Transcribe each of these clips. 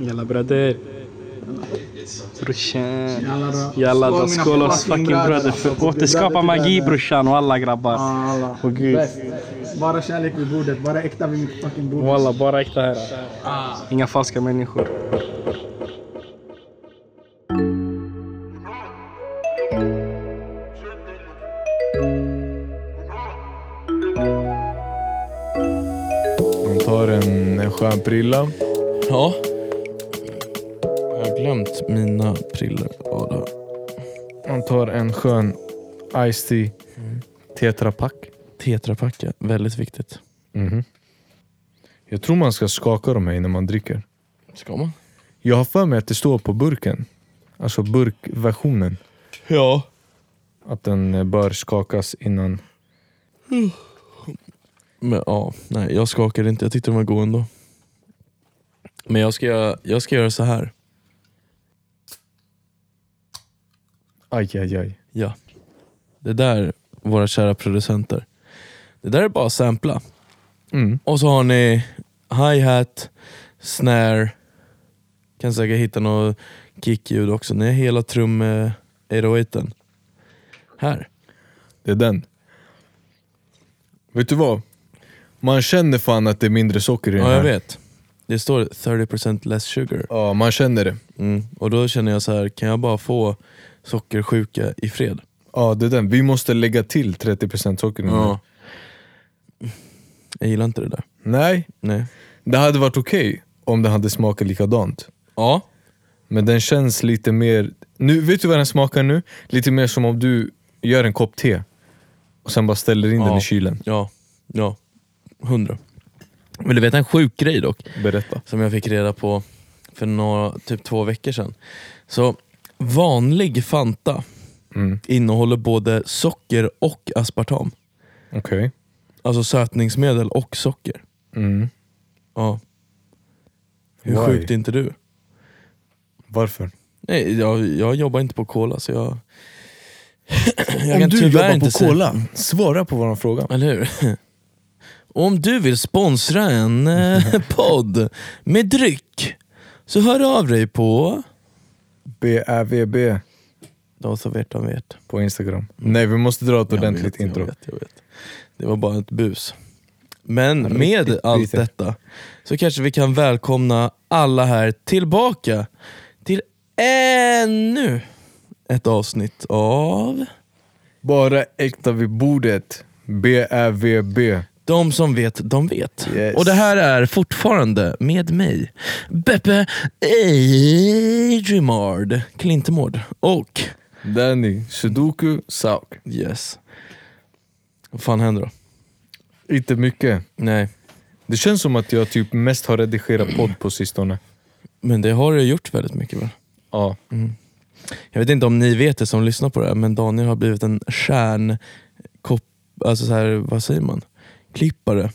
Jalla bröder. Brorsan. Jalla då. Skål, oss fucking bröder. För återskapa magi brorsan och alla grabbar. Åh gud. Bara kärlek vid bordet, bara äkta vid mitt fucking bord. Walla, bara äkta här. Ah. Inga falska människor. Man tar en, en skön prilla. Ja. Glömt mina prillor. Ja, har- Man tar en skön Ice Tea Tetrapack. Tetrapacka, väldigt viktigt. Mhm. Jag tror man ska skaka dem här innan man dricker. Ska man? Jag har för mig att det står på burken. Alltså burkversionen. Ja. Att den eh, bör skakas innan. Men ja, nej jag skakade inte. Jag tyckte de var goda ändå. Men jag ska, jag ska göra så här. Aj, aj, aj. Ja. Det där, våra kära producenter. Det där är bara att sampla. Mm. Och så har ni hi-hat, snare, kan säkert hitta något kickljud också. Ni har hela trum eh, 808 Här. Det är den. Vet du vad? Man känner fan att det är mindre socker i den Ja jag här. vet. Det står 30% less sugar. Ja, man känner det. Mm. Och då känner jag så här, kan jag bara få sockersjuka i fred? Ja, det är den. Vi måste lägga till 30% socker här. Ja. Jag gillar inte det där. Nej, Nej. det hade varit okej om det hade smakat likadant. Ja. Men den känns lite mer... Nu, vet du vad den smakar nu? Lite mer som om du gör en kopp te och sen bara ställer in den Ja. i kylen. Ja. Ja. Hundra. Vill du veta en sjuk grej dock? Berätta. som jag fick reda på för några, typ två veckor sedan. Så vanlig Fanta Mm. innehåller både socker och aspartam. Okej. Alltså sötningsmedel och socker. Mm. Ja. Hur Why? sjukt är inte du? Varför? Nej, jag, jag jobbar inte på Cola så jag... jag om du jobbar inte på säga- Cola, svara på våran fråga. Eller hur? Om du vill sponsra en eh, podd med dryck så hör av dig på... BÄVB De som vet, de vet. på Instagram. Nej, vi måste dra ett Jag ordentligt vet, intro. Jag vet, jag vet. Det var bara ett bus. Men Riktigt med allt bitter. detta så kanske vi kan välkomna alla här tillbaka till ännu ett avsnitt av Bara äkta vid bordet. BÄVB. De som vet, de vet. Yes. Och det här är fortfarande med mig, Beppe Adrimard Klintemord och Danny Sudoku Sauk. yes. Vad fan händer då? Inte mycket. Nej, Det känns som att jag typ mest har redigerat podd på sistone. men det har du gjort väldigt mycket va? Ja. Jag vet inte om ni vet det som lyssnar på det här, men Daniel har blivit en stjärnkopp, alltså så här, vad säger man? Klippare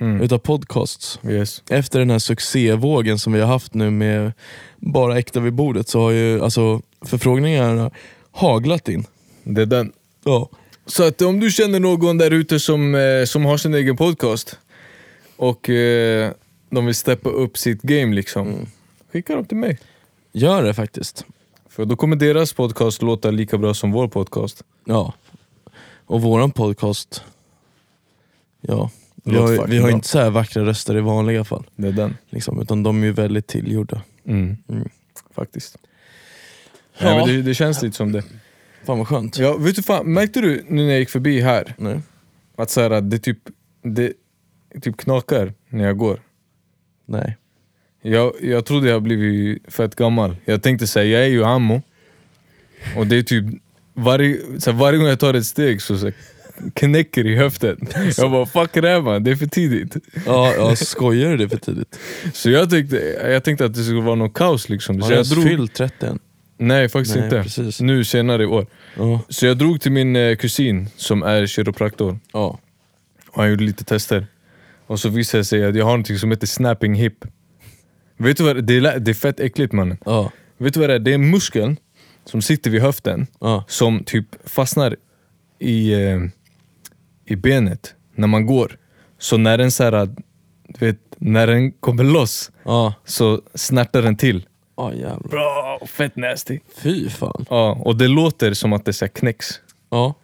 Mm. utav podcasts. Yes. Efter den här succévågen som vi har haft nu med bara äkta vid bordet så har ju alltså förfrågningarna haglat in. Det är den. Ja. Så att om du känner någon där ute som, eh, som har sin egen podcast och eh, de vill steppa upp sitt game liksom. Skicka dem till mig. Gör det faktiskt. För då kommer deras podcast låta lika bra som vår podcast. Ja. Och våran podcast, ja. Vi har, vi har inte så här vackra röster i vanliga fall. Det är den. Liksom, utan de är ju väldigt tillgjorda. Mm. Mm. Faktiskt. Ja. Nej, men det, det känns lite som det. Fan vad skönt. Ja, vet du fan, märkte du nu när jag gick förbi här Nej. att så här, det typ det typ knakar när jag går? Nej. Jag, jag trodde jag blivit fett gammal. Jag tänkte säga jag är ju ammo. Och det är typ varje, så här, varje gång jag tar ett steg så, så knäcker i höften. Jag bara fuck det här man, det är för tidigt. Ja, ja skojar du det för tidigt? Så jag tänkte, jag tänkte att det skulle vara någon kaos liksom. Har du ens drog, fyllt 30 än? nej faktiskt Nej, inte. precis. Nu senare i år. Ja. Så jag drog till min eh, kusin som är kiropraktor. ja. Och han gjorde lite tester. Och så visade det sig att jag har något som heter snapping hip. Vet du vad det är? Det är, är fett äckligt mannen. Ja. Vet du vad det är? Det är muskeln som sitter vid höften som typ fastnar i, eh, i benet när man går. Så när den så här, du vet, när den kommer loss Ja, så snärtar den till. ah, jävlar. Bra, fett nasty. Fy fan. Ja, och det låter som att det så knäcks. Ja,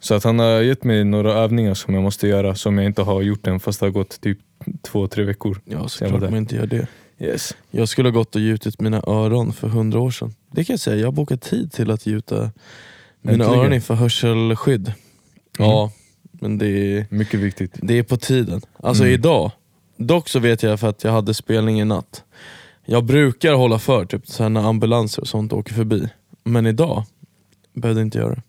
Så att han har gett mig några övningar som jag måste göra som jag inte har gjort än fast det har gått typ två, tre veckor. ja Så jag var såklart man inte gör det. Yes. Jag skulle ha gått och gjutit mina öron för hundra år sedan. Det kan jag säga, jag har bokat tid till att gjuta mina Äntligen. öron inför hörselskydd. Ja, men det är, Mycket viktigt. det är på tiden. Alltså Mm. idag, dock så vet jag för att jag hade spelning i natt. Jag brukar hålla för typ så här när ambulanser och sånt åker förbi. Men idag behövde jag inte göra det.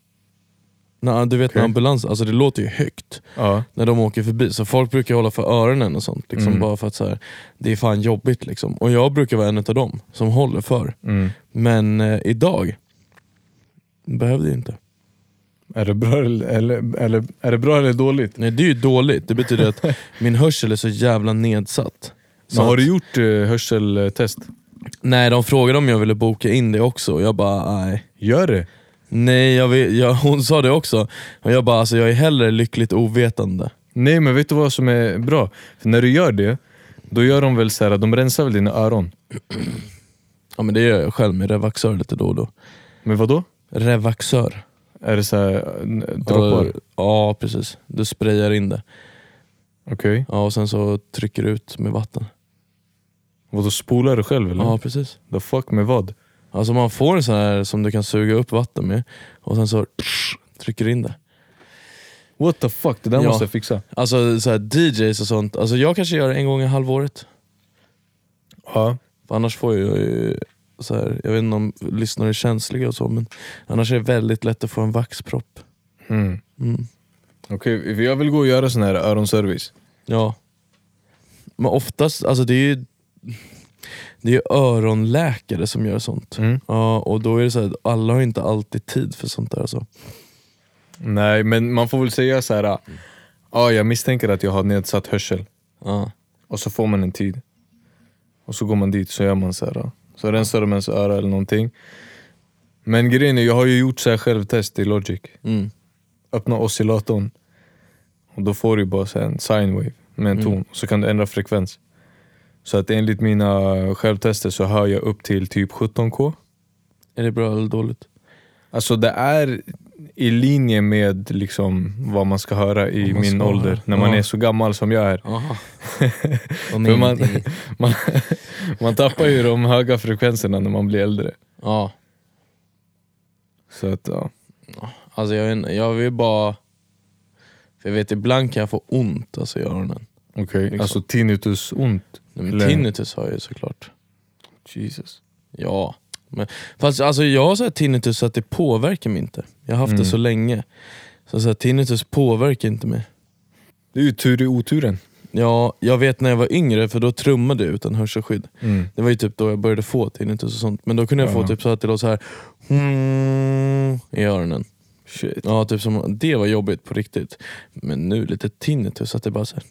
När, du vet när Okej. ambulans, alltså det låter ju högt Ja. när de åker förbi. Så folk brukar hålla för öronen och sånt. Liksom, Mm. Bara för att så här, det är fan jobbigt. Liksom. Och jag brukar vara en av dem som håller för. Mm. Men eh, idag behövde jag inte. Är, det bra eller, eller, eller, är det bra eller dåligt? Nej det är ju dåligt, det betyder att min hörsel är så jävla nedsatt. Så Men har att- du gjort eh, hörseltest? Nej de frågade om jag ville boka in det också och jag bara nej. Gör det! Nej jag vill, jag, hon sa det också, och jag bara alltså, jag är hellre lyckligt ovetande. Nej men vet du vad som är bra? För när du gör det, då gör de väl så här, de rensar väl dina öron? Ja men det gör jag själv med Revaxör lite då och då. Men vad då? Revaxör. Är det så här, droppar? Ja, Ja precis, du sprayar in det. Okej. Ja, och sen så trycker du ut med vatten. Vadå spolar du själv eller? Ja precis. The fuck med vad? Alltså man får en sån här som du kan suga upp vatten med och sen så trycker du in det. What the fuck, det där Ja. måste jag fixa. Alltså så här, DJs och sånt, alltså jag kanske gör det en gång i halvåret. Ja. För annars får jag ju, så här, jag vet inte om lyssnare är känsliga och så men annars är det väldigt lätt att få en vaxpropp. Mm. Mm. Okej, för jag vill gå och göra sån här öronservice. Ja. Men oftast, alltså det är ju det är öronläkare som gör sånt. Mm. Ja, och då är det så här, alla har inte alltid tid för sånt där. Alltså. Nej men man får väl säga så här. ja jag misstänker att jag har nedsatt hörsel. Ja. Och så får man en tid. Och så går man dit så gör man så här. Så rensar de ens öra eller någonting. Men grejen är, jag har ju gjort så här självtest i Logic. Mm. Öppna oscillatorn. Och då får du bara så en sine wave med en Mm. ton. Så kan du ändra frekvens. Så att enligt mina självtester så hör jag upp till typ 17k. Är det bra eller dåligt? Alltså det är i linje med liksom vad man ska höra i man min ska ålder. höra. När man Ja. är så gammal som jag är. För man, man, man tappar ju de höga frekvenserna när man blir äldre. Ja, Så att ja. alltså jag, jag vill bara... För jag vet ibland kan jag få ont alltså, i öronen. Okej, Liksom. alltså tinnitus ont. Nej, Men Eller- tinnitus har jag ju såklart. Jesus. Ja. Men, fast alltså jag har så här tinnitus så att det påverkar mig inte. Jag har haft Mm. det så länge. Så, så här, tinnitus påverkar inte mig. Det är ju tur i oturen. Ja, jag vet när jag var yngre för då trummade jag utan hörselskydd. Mm. Det var ju typ då jag började få tinnitus och sånt. Men då kunde jag få Ja. typ så att det låg så här mm, i öronen. Shit. Ja, typ som, det var jobbigt på riktigt. Men nu lite tinnitus, att det bara så här.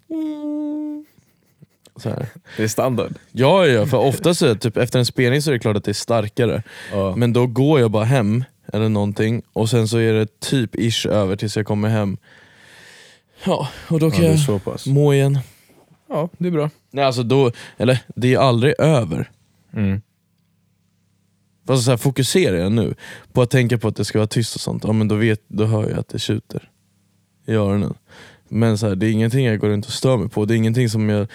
Det är standard. Ja, ja, för ofta så är det typ, efter en spelning så är det klart att det är starkare. Ja. Men då går jag bara hem eller någonting och sen så är det typ ish över tills jag kommer hem. Ja, och då ja, kan är jag må igen. Ja, det är bra. Nej, alltså då, eller det är aldrig över. Mm. Fast så här, fokuserar jag nu på att tänka på att det ska vara tyst och sånt, ja, men då, vet, då hör jag att det tjuter i öronen. Men så här, det är ingenting jag går runt och stör mig på. Det är ingenting som jag,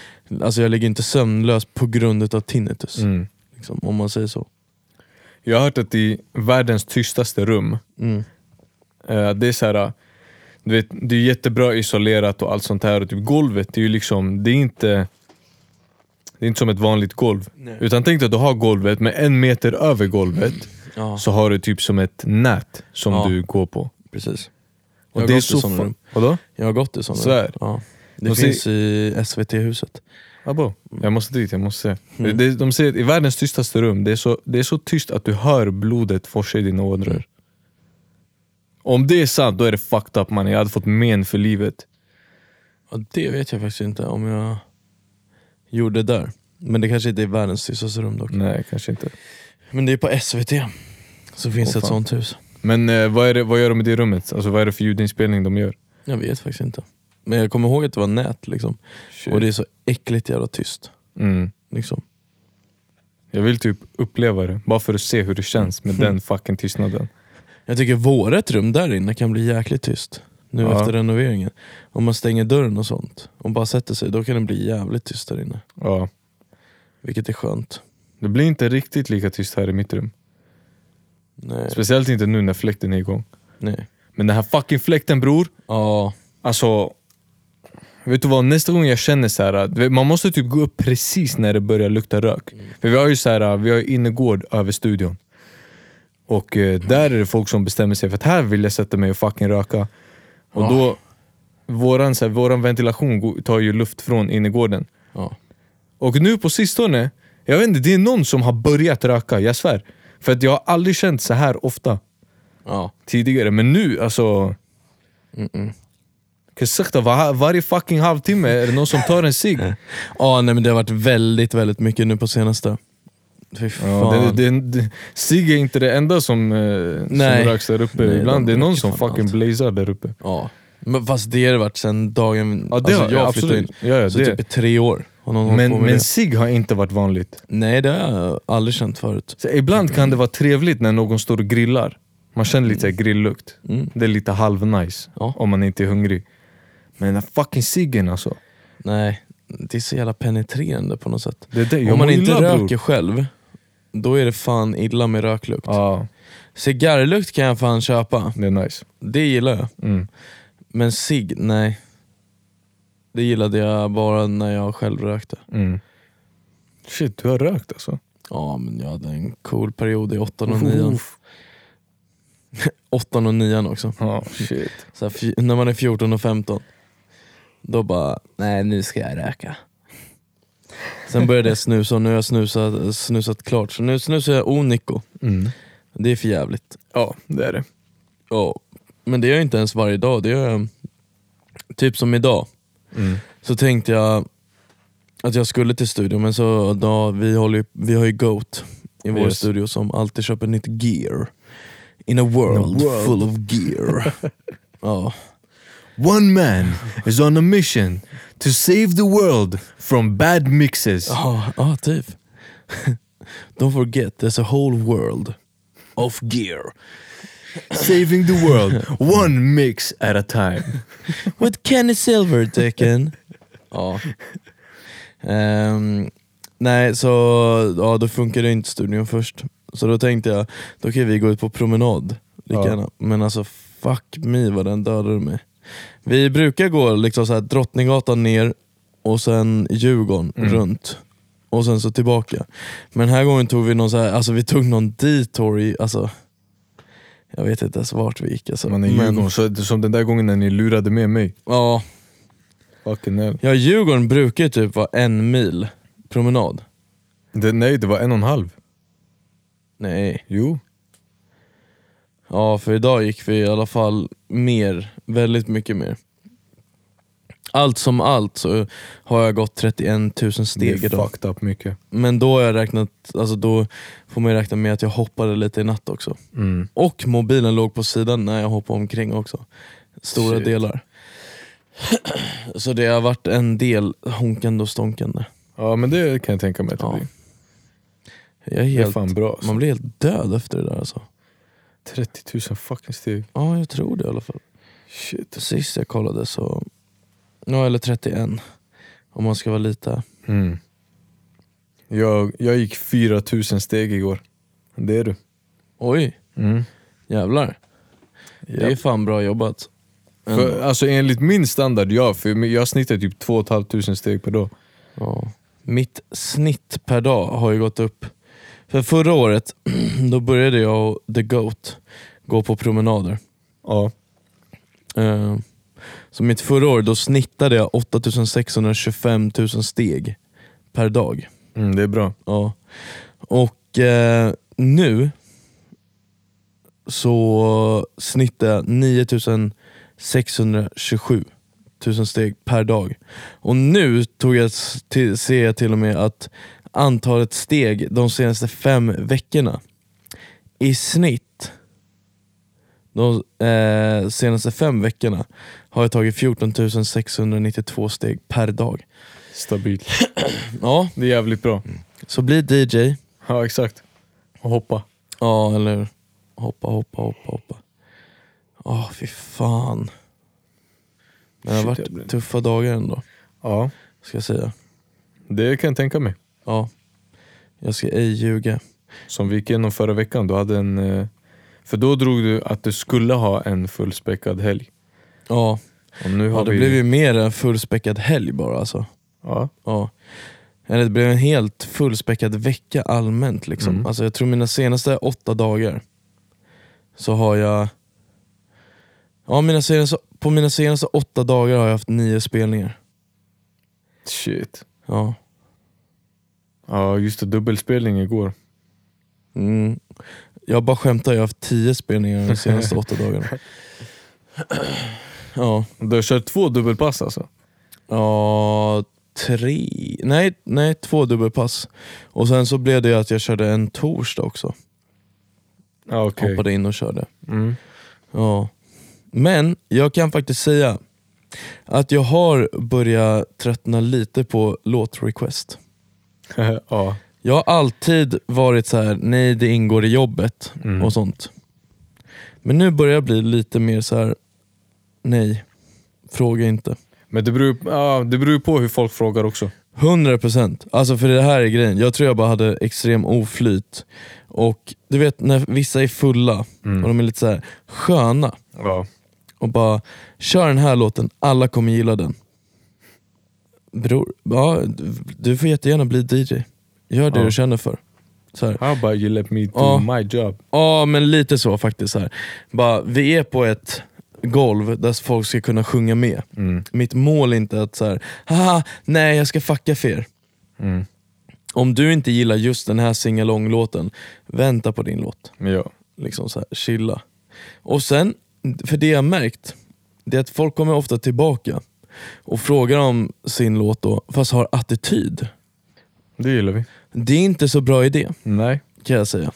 alltså jag ligger inte sömnlös på grund av tinnitus. Mm. Liksom, om man säger så. Jag har hört att i världens tystaste rum, Mm. eh, det är så här, du vet, det är jättebra isolerat och allt sånt här. Och typ golvet, det är ju liksom, det är inte det är inte som ett vanligt golv. Nej. Utan tänk dig att du har golvet, men en meter över golvet Ja, så har du typ som ett nät som Ja. du går på. precis. Och Jag har det är så fa- rum. Vadå? Jag har gått i sådana. Så är det. Ja. Det De finns i SVT-huset. Abo, jag måste dit, jag måste se. Mm. Det, de säger att i världens tystaste rum, det är, så, det är så tyst att du hör blodet forsa i dina ådror. Om det är sant, då är det fucked up man. Jag hade fått men för livet. Ja, det vet jag faktiskt inte om jag gjorde där. Men det kanske inte är världens tystaste rum dock. Nej, kanske inte. Men det är på SVT. Så finns det ett sånt hus. Men eh, vad, är det, vad gör de i det rummet? Alltså, vad är det för ljudinspelning de gör? Jag vet faktiskt inte. Men jag kommer ihåg att det var nät liksom. Shit. Och det är så äckligt jävla tyst. Mm. Liksom. Jag vill typ uppleva det, bara för att se hur det känns med den fucking tystnaden. Jag tycker vårat rum där inne kan bli jäkligt tyst. Nu Ja. efter renoveringen. Om man stänger dörren och sånt och bara sätter sig, då kan det bli jävligt tyst där inne. Ja. Vilket är skönt. Det blir inte riktigt lika tyst här i mitt rum. Nej. Speciellt inte nu när fläkten är igång. Nej. Men den här fucking fläkten bror, Ja, alltså Vet du vad, nästa gång jag känner så här, man måste typ gå upp precis när det börjar lukta rök. För vi har ju så här, vi har innergård över studion. Och eh, där är det folk som bestämmer sig för att här vill jag sätta mig och fucking röka. Och Ja. då, våran, så här, våran ventilation tar ju luft från innergården. ja. Och nu på sistone, jag vet inte, det är någon som har börjat röka, jag svär. För att jag har aldrig känt så här ofta ja. tidigare, men nu alltså... Mm-mm. Kasakta, var, varje fucking halvtimme är det någon som tar en cigg. Ja, nej, men det har varit väldigt, väldigt mycket nu på senaste. Fy Ja, fan. det, det, det, cigg är inte det enda som, eh, som Nej. röks där uppe. Nej, Ibland de det är någon röker som fan fucking allt. blazar där uppe. Ja. Men fast det har det varit sen dagen Ja, det alltså, har, jag flyttade in. absolut. Ja, ja, Så det. typ i tre år men men cigg har inte varit vanligt. Nej det har jag aldrig känt förut. Så ibland kan det vara trevligt när någon står och grillar. Man känner lite mm. grilllukt. Mm. Det är lite halvnice Ja. om man inte är hungrig. Men den fucking ciggen alltså. Nej, det är så jävla penetrerande på något sätt. Det det. Om man inte illa, bror. röker själv, då är det fan illa med röklukt. Ja, Cigarrlukt kan jag fan köpa, det är nice. det gillar jag. Mm. Men cigg, nej. Det gillade jag bara när jag själv rökte. Mm. Shit, du har rökt alltså? Ja men jag hade en cool period i åttan och nian. Åttan och nian också. Ja, shit. Så här, när man är 14 och 15, då bara, nej nu ska jag röka. Sen började jag snusa och nu har jag snusat, snusat klart. Så nu snusar jag Onico. Mm. Det är för jävligt. Ja, det är det. Ja. Men det gör jag inte ens varje dag. Det gör jag, typ som idag. Mm. Så tänkte jag att jag skulle till studion, men så då, vi, håller, ju- vi har ju Goat i vår Yes. studio som alltid köper nytt gear. In a world, a world. full of gear. ja. One man is on a mission to save the world from bad mixes. Ja, ja, typ. Don't forget, there's a whole world of gear. Saving the world, one mix at a time. With Kenny Silverticken. ja. Ehm, nej, så ja, då funkade inte studion först. Så då tänkte jag, då kan vi gå ut på promenad. Lika Ja. Men alltså fuck me vad den dödade mig. Vi brukar gå liksom så här, Drottninggatan ner och sen Djurgården Mm. runt. Och sen så tillbaka. Men den här gången tog vi någon så här, alltså vi tog någon detour i, alltså jag vet inte ens vart vi gick alltså. Man är Men- Djurgården, så, som den där gången när ni lurade med mig. Ja, Fucking hell. Ja, Djurgården brukar ju typ vara en mil promenad. Det, nej, det var en och en halv. Nej. Jo. Ja, för idag gick vi i alla fall mer, väldigt mycket mer. Allt som allt så har jag gått 31 000 Det steg är idag. fucked up mycket. Men då har jag räknat, alltså då får man ju räkna med att jag hoppade lite i natt också. Mm. Och mobilen låg på sidan när jag hoppade omkring också. Stora Shit. delar. Så det har varit en del honkande och stånkande. Ja men det kan jag tänka mig att det Ja. blir. Jag är Det är helt, fan bra alltså. man blir helt död efter det där alltså. 30 000 fucking steg. Ja, jag tror det i alla fall. Shit. Sist jag kollade så, ja eller 31 om man ska vara lite. Mm. Jag, jag gick 4 000 steg igår. Det är du. Oj, Mm. jävlar. Det är fan bra jobbat. För, alltså enligt min standard, ja. För jag snittar typ 2 500 steg per dag. Ja. Mitt snitt per dag har ju gått upp. För förra året, då började jag och The Goat gå på promenader. Ja. Eh, Så mitt förra år, då snittade jag 8625 000 steg per dag. Mm, det är bra. Ja. Och eh, nu så snittar jag 9627 000 steg per dag. Och nu tog jag till, ser jag till och med att antalet steg de senaste fem veckorna i snitt De eh, senaste fem veckorna har jag tagit 14 692 steg per dag. Stabilt. Ja, Det är jävligt bra. så bli DJ. Ja exakt. Och hoppa. Ja, eller hoppa, hoppa, hoppa, hoppa. Ja, fy fan. Men det har Shit, jag blir- varit tuffa dagar ändå, Ja, ska jag säga. det kan jag tänka mig. Ja, jag ska ej ljuga. Som vi gick igenom förra veckan, du hade en... eh, För då drog du att du skulle ha en fullspäckad helg. Ja, Och nu har ja det vi... blev ju mer en fullspäckad helg bara alltså. Ja, Ja. Eller det blev en helt fullspäckad vecka allmänt. Liksom. Mm. Alltså jag tror mina senaste åtta dagar så har jag... Ja, mina senaste, på mina senaste åtta dagar har jag haft nio spelningar. shit. Ja. Ja just det, dubbelspelning igår. Mm. Jag bara skämtar, jag har haft tio spelningar de senaste åtta dagarna. Ja. Du har kört två dubbelpass alltså? Ja, tre... Nej, nej, två dubbelpass. Och sen så blev det att jag körde en torsdag också. Ja okej. Hoppade in och körde. Mm. Ja. Men jag kan faktiskt säga att jag har börjat tröttna lite på låtrequest. ja. Jag har alltid varit så här: nej det ingår i jobbet Mm. och sånt. Men nu börjar jag bli lite mer så här: nej, fråga inte. Men det beror, ja, det beror på hur folk frågar också. 100% alltså för det här är grejen, jag tror jag bara hade extrem oflyt. Och du vet när vissa är fulla och de är lite så här sköna Ja. och bara kör den här låten, alla kommer gilla den. Bror, ja, du får jättegärna bli DJ. Gör det Ja. du känner för. Så här. How about you let me do Ja. my job? Ja men lite så faktiskt. Så här. Bara, vi är på ett golv där folk ska kunna sjunga med. Mm. Mitt mål är inte att så här, haha, nej jag ska fucka för er. Mm. Om du inte gillar just den här singalong-låten, vänta på din låt. Ja. Liksom så här, chilla. Och sen, för det jag märkt, det är att folk kommer ofta tillbaka och frågar om sin låt då, fast har attityd. Det gillar vi. Det är inte så bra idé Nej. kan jag säga.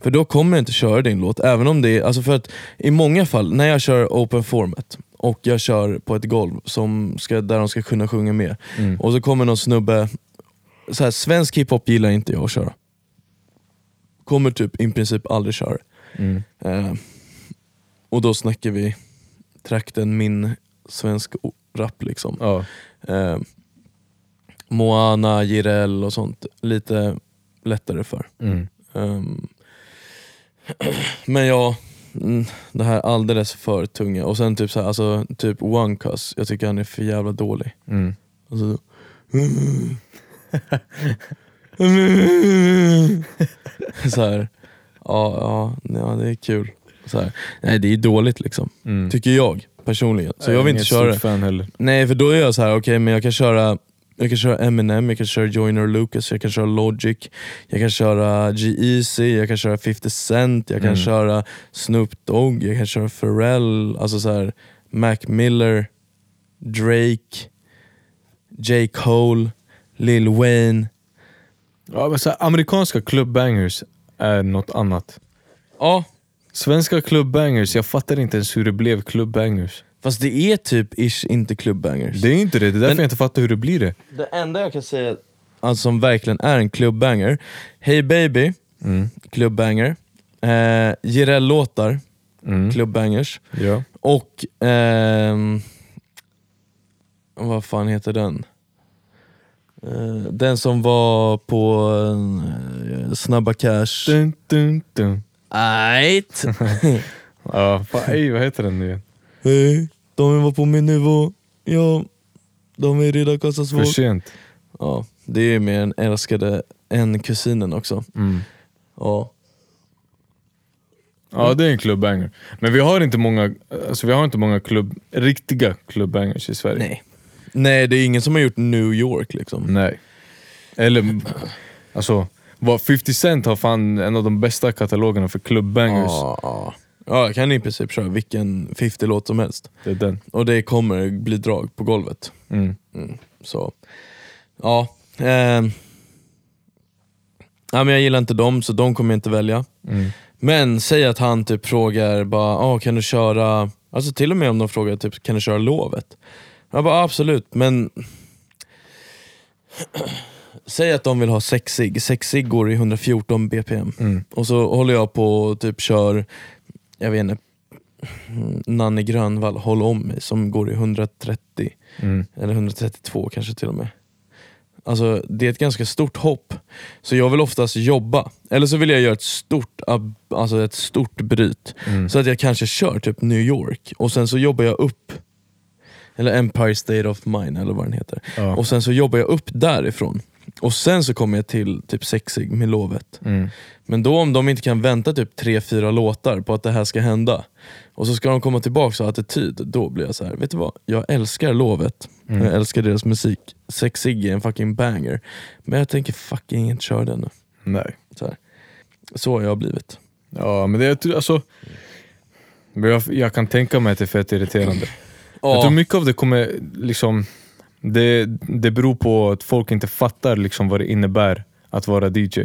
För då kommer jag inte köra din låt, även om det är, alltså för att i många fall, när jag kör open format och jag kör på ett golv som ska, där de ska kunna sjunga med, Mm. och så kommer någon snubbe, så här, svensk hiphop gillar inte jag att köra. Kommer typ i princip aldrig köra. Mm. Eh, och då snackar vi trakten min svensk o- rap liksom. Ja. Eh, Moana, Jireel och sånt, lite lättare för. Mm. Ehm, men ja, mm, det här alldeles för tunga. Och sen typ så här, alltså, typ One Cuss, jag tycker han är för jävla dålig. Mm. Alltså, så här, ja, ja, ja, det är kul. Så här. Nej det är dåligt liksom, Mm. tycker jag personligen. Så Jag jag vill inte köra heller. Nej för då är jag så här, okej men jag kan köra jag kan köra Eminem, jag kan köra Joyner Lucas, jag kan köra Logic, jag kan köra G-Eazy, jag kan köra 50 Cent, jag kan Mm. köra Snoop Dogg, jag kan köra Pharrell, alltså så här, Mac Miller, Drake, J. Cole, Lil Wayne. Ja, men så här, amerikanska clubbangers är något annat. Ja, Svenska clubbangers, jag fattar inte ens hur det blev clubbangers. Fast det är typ ish inte clubbangers. Det är inte det, det är därför Men- jag inte fattar hur det blir det. Det enda jag kan säga alltså, som verkligen är en clubbanger, Hey Baby, Mm. clubbanger, eh, Jireel-låtar, Mm. clubbangers, Ja. och ehm, vad fan heter den? Eh, den som var på eh, Snabba Cash. Dun, dun, dun. Ja, fan, ej, vad heter den nu igen? Hej, de var på min nivå. Ja, de är redan För kassasvår. sent. Ja, det är med den älskade en kusinen också. Mm. Ja. Ja det är en clubbanger. Men vi har inte många, alltså, vi har inte många klubb, riktiga clubbangers i Sverige. Nej. Nej, det är ingen som har gjort New York liksom. Nej. Eller, alltså, vad 50 Cent har fan en av de bästa katalogerna för clubbangers. Ja, ja. Ja, jag kan i princip köra vilken 50-låt som helst. Det är den. Och det kommer bli drag på golvet. Mm. Mm. Så, ja. ehm. ja men jag gillar inte dem, så de kommer jag inte välja. Mm. Men säg att han typ frågar, bara, ah, kan du köra, alltså till och med om de frågar typ, kan du köra lovet? Jag bara absolut, men Säg att de vill ha 6 sig 6 sig går i 114 bpm Mm. och så håller jag på och typ kör, jag vet inte, Nanne Grönvall, Håll om mig som går i 130 Mm. eller 132 kanske till och med. Alltså det är ett ganska stort hopp. Så jag vill oftast jobba, eller så vill jag göra ett stort, alltså ett stort bryt. Mm. Så att jag kanske kör typ New York och sen så jobbar jag upp, eller Empire State of Mind eller vad den heter. Ja. Och sen så jobbar jag upp därifrån. Och sen så kommer jag till typ sexig med lovet. Mm. Men då om de inte kan vänta typ tre fyra låtar på att det här ska hända och så ska de komma tillbaka och ha attityd, då blir jag så här. vet du vad? Jag älskar lovet, Mm. jag älskar deras musik. Sexig är en fucking banger. Men jag tänker fucking inte köra den nu. Nej. Så, här. så har jag blivit. Ja men det tror, alltså jag, jag kan tänka mig att det är fett irriterande. Jag tror mycket av det kommer liksom det, det beror på att folk inte fattar liksom vad det innebär att vara DJ.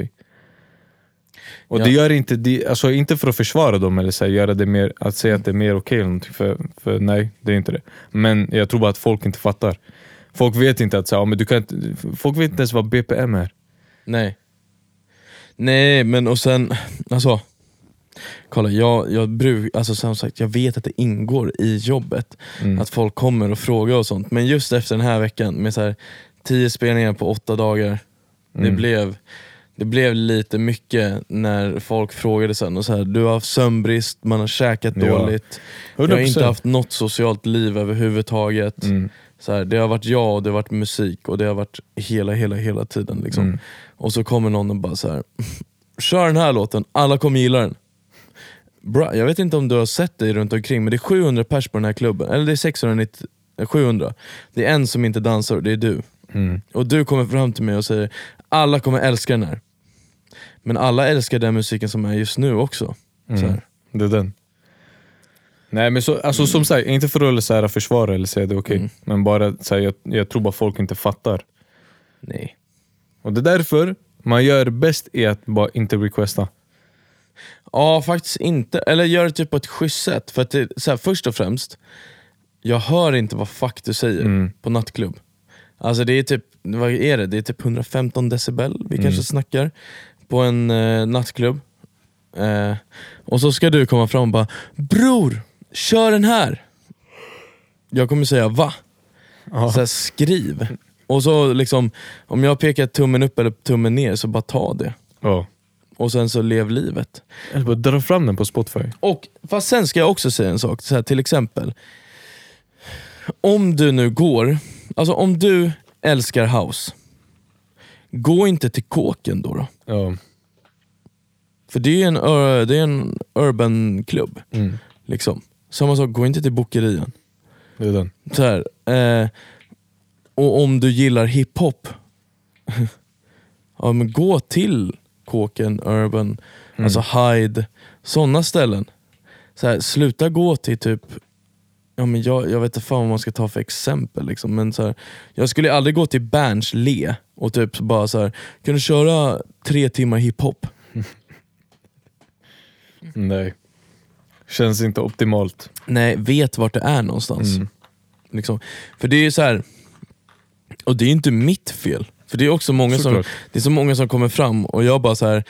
Och Ja. det gör inte, alltså inte för att försvara dem eller så här, göra det mer, att säga att det är mer okej någonting, för, för nej, det är inte det. Men jag tror bara att folk inte fattar. Folk vet inte att så här, men du kan inte, folk vet inte ens vad BPM är. Nej. Nej men och sen, alltså Kolla jag, jag bruk, alltså som sagt jag vet att det ingår i jobbet Mm. att folk kommer och frågar och sånt. Men just efter den här veckan med så här, tio spelningar på åtta dagar, det, Mm. blev, det blev lite mycket när folk frågade sen. Och så här, du har haft sömnbrist, man har käkat Ja. dåligt, jag har inte 100%. haft något socialt liv överhuvudtaget. Mm. Så här, det har varit jag och det har varit musik och det har varit hela, hela, hela tiden. Liksom. Mm. Och så kommer någon och bara så här. kör den här låten, alla kommer gilla den. Bra, jag vet inte om du har sett dig runt omkring men det är 700 pers på den här klubben, eller det är 690, eh, 700. Det är en som inte dansar och det är du. Mm. Och du kommer fram till mig och säger alla kommer älska den här. Men alla älskar den musiken som är just nu också. Så Mm. Det är den. Nej men så, alltså, som sagt, inte för att så här, försvara eller säga det är okej, Mm. men bara så här, jag, jag tror bara folk inte fattar. Nej. Och det är därför man gör bäst i att bara inte requesta. Ja, faktiskt inte. Eller gör det typ på ett schysst sätt. För att det, så här, först och främst, jag hör inte vad fuck du säger Mm. på nattklubb. Alltså det är typ, vad är det? Det är typ 115 decibel vi kanske snackar på en eh, nattklubb. Eh, och så ska du komma fram och bara Bror, kör den här! Jag kommer säga va? Ja. Så här, skriv. Och så liksom, om jag pekar tummen upp eller tummen ner så bara ta det. Ja. Och sen så lev livet. Eller bara dra fram den på Spotify. Och Fast sen ska jag också säga en sak, så här, till exempel. Om du nu går, alltså om du älskar house, gå inte till kåken då. då. Ja. För det är en, det är en urban klubb. Mm. Liksom. Samma sak, gå inte till bokerian. Det är den. Så här, eh, och om du gillar hiphop, ja, men gå till kåken, urban, alltså Hyde, sådana ställen. Så här, sluta gå till typ, ja, men jag, jag vet inte fan vad man ska ta för exempel. Liksom, men så här, jag skulle aldrig gå till Berns Le och typ bara så här, kan du köra tre timmar hiphop? Nej. Känns inte optimalt. Nej, vet vart det är någonstans. Mm. Liksom. För det är ju så här och det är inte mitt fel. För det är också många som, det är så många som kommer fram och jag bara så här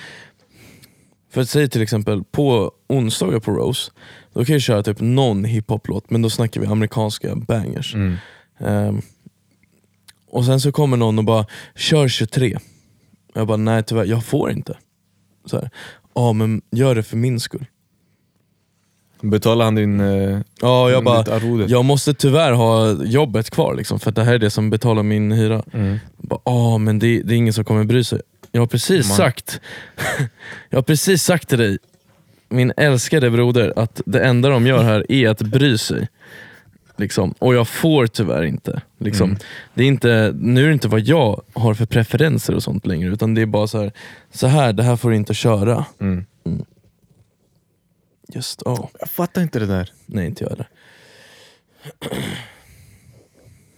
för att säga till exempel på onsdagar på Rose, då kan jag köra typ någon hiphop-låt, men då snackar vi amerikanska bangers. Mm. Ehm, och sen så kommer någon och bara, kör 23. Jag bara, nej tyvärr, jag får inte. Så här, Ja men gör det för min skull. Betalar han din... Eh, Ja, jag bara, ditt arvode? jag måste tyvärr ha jobbet kvar liksom, för att det här är det som betalar min hyra. Mm. Bara, Ja men det, det är ingen som kommer bry sig. Jag har precis Man. sagt Jag har precis sagt till dig, min älskade broder, att det enda de gör här är att bry sig. Liksom. Och jag får tyvärr inte. Liksom. Mm. Det är inte. Nu är det inte vad jag har för preferenser och sånt längre, utan det är bara så här, så här det här får du inte köra. Mm. Just, ja. Jag fattar inte det där. Nej inte jag heller.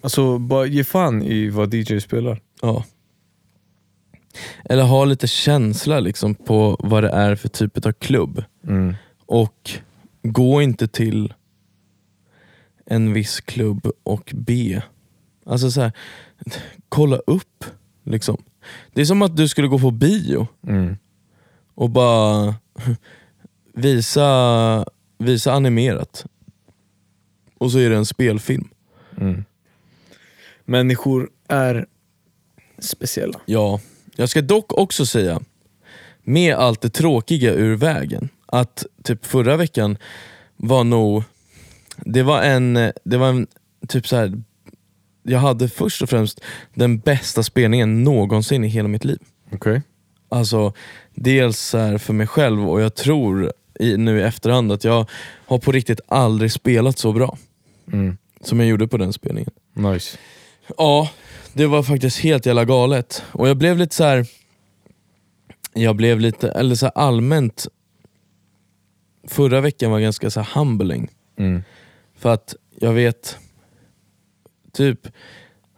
Alltså, bara ge fan i vad DJ spelar. Ja. Eller ha lite känsla liksom på vad det är för typ av klubb. Mm. Och gå inte till en viss klubb och be. Alltså så här, kolla upp. Liksom. Det är som att du skulle gå på bio Mm. och bara visa, visa animerat. Och så är det en spelfilm. Mm. Människor är speciella. Ja, jag ska dock också säga, med allt det tråkiga ur vägen, att typ förra veckan var nog, det var en, det var en typ så här. jag hade först och främst den bästa spelningen någonsin i hela mitt liv. Okej. Alltså dels så för mig själv och jag tror i, nu i efterhand att jag har på riktigt aldrig spelat så bra Mm. som jag gjorde på den spelningen. Nice. Ja, det var faktiskt helt jävla galet. Och jag blev lite så här. Jag blev lite, eller så allmänt Förra veckan var ganska så här humbling. Mm. För att jag vet, typ,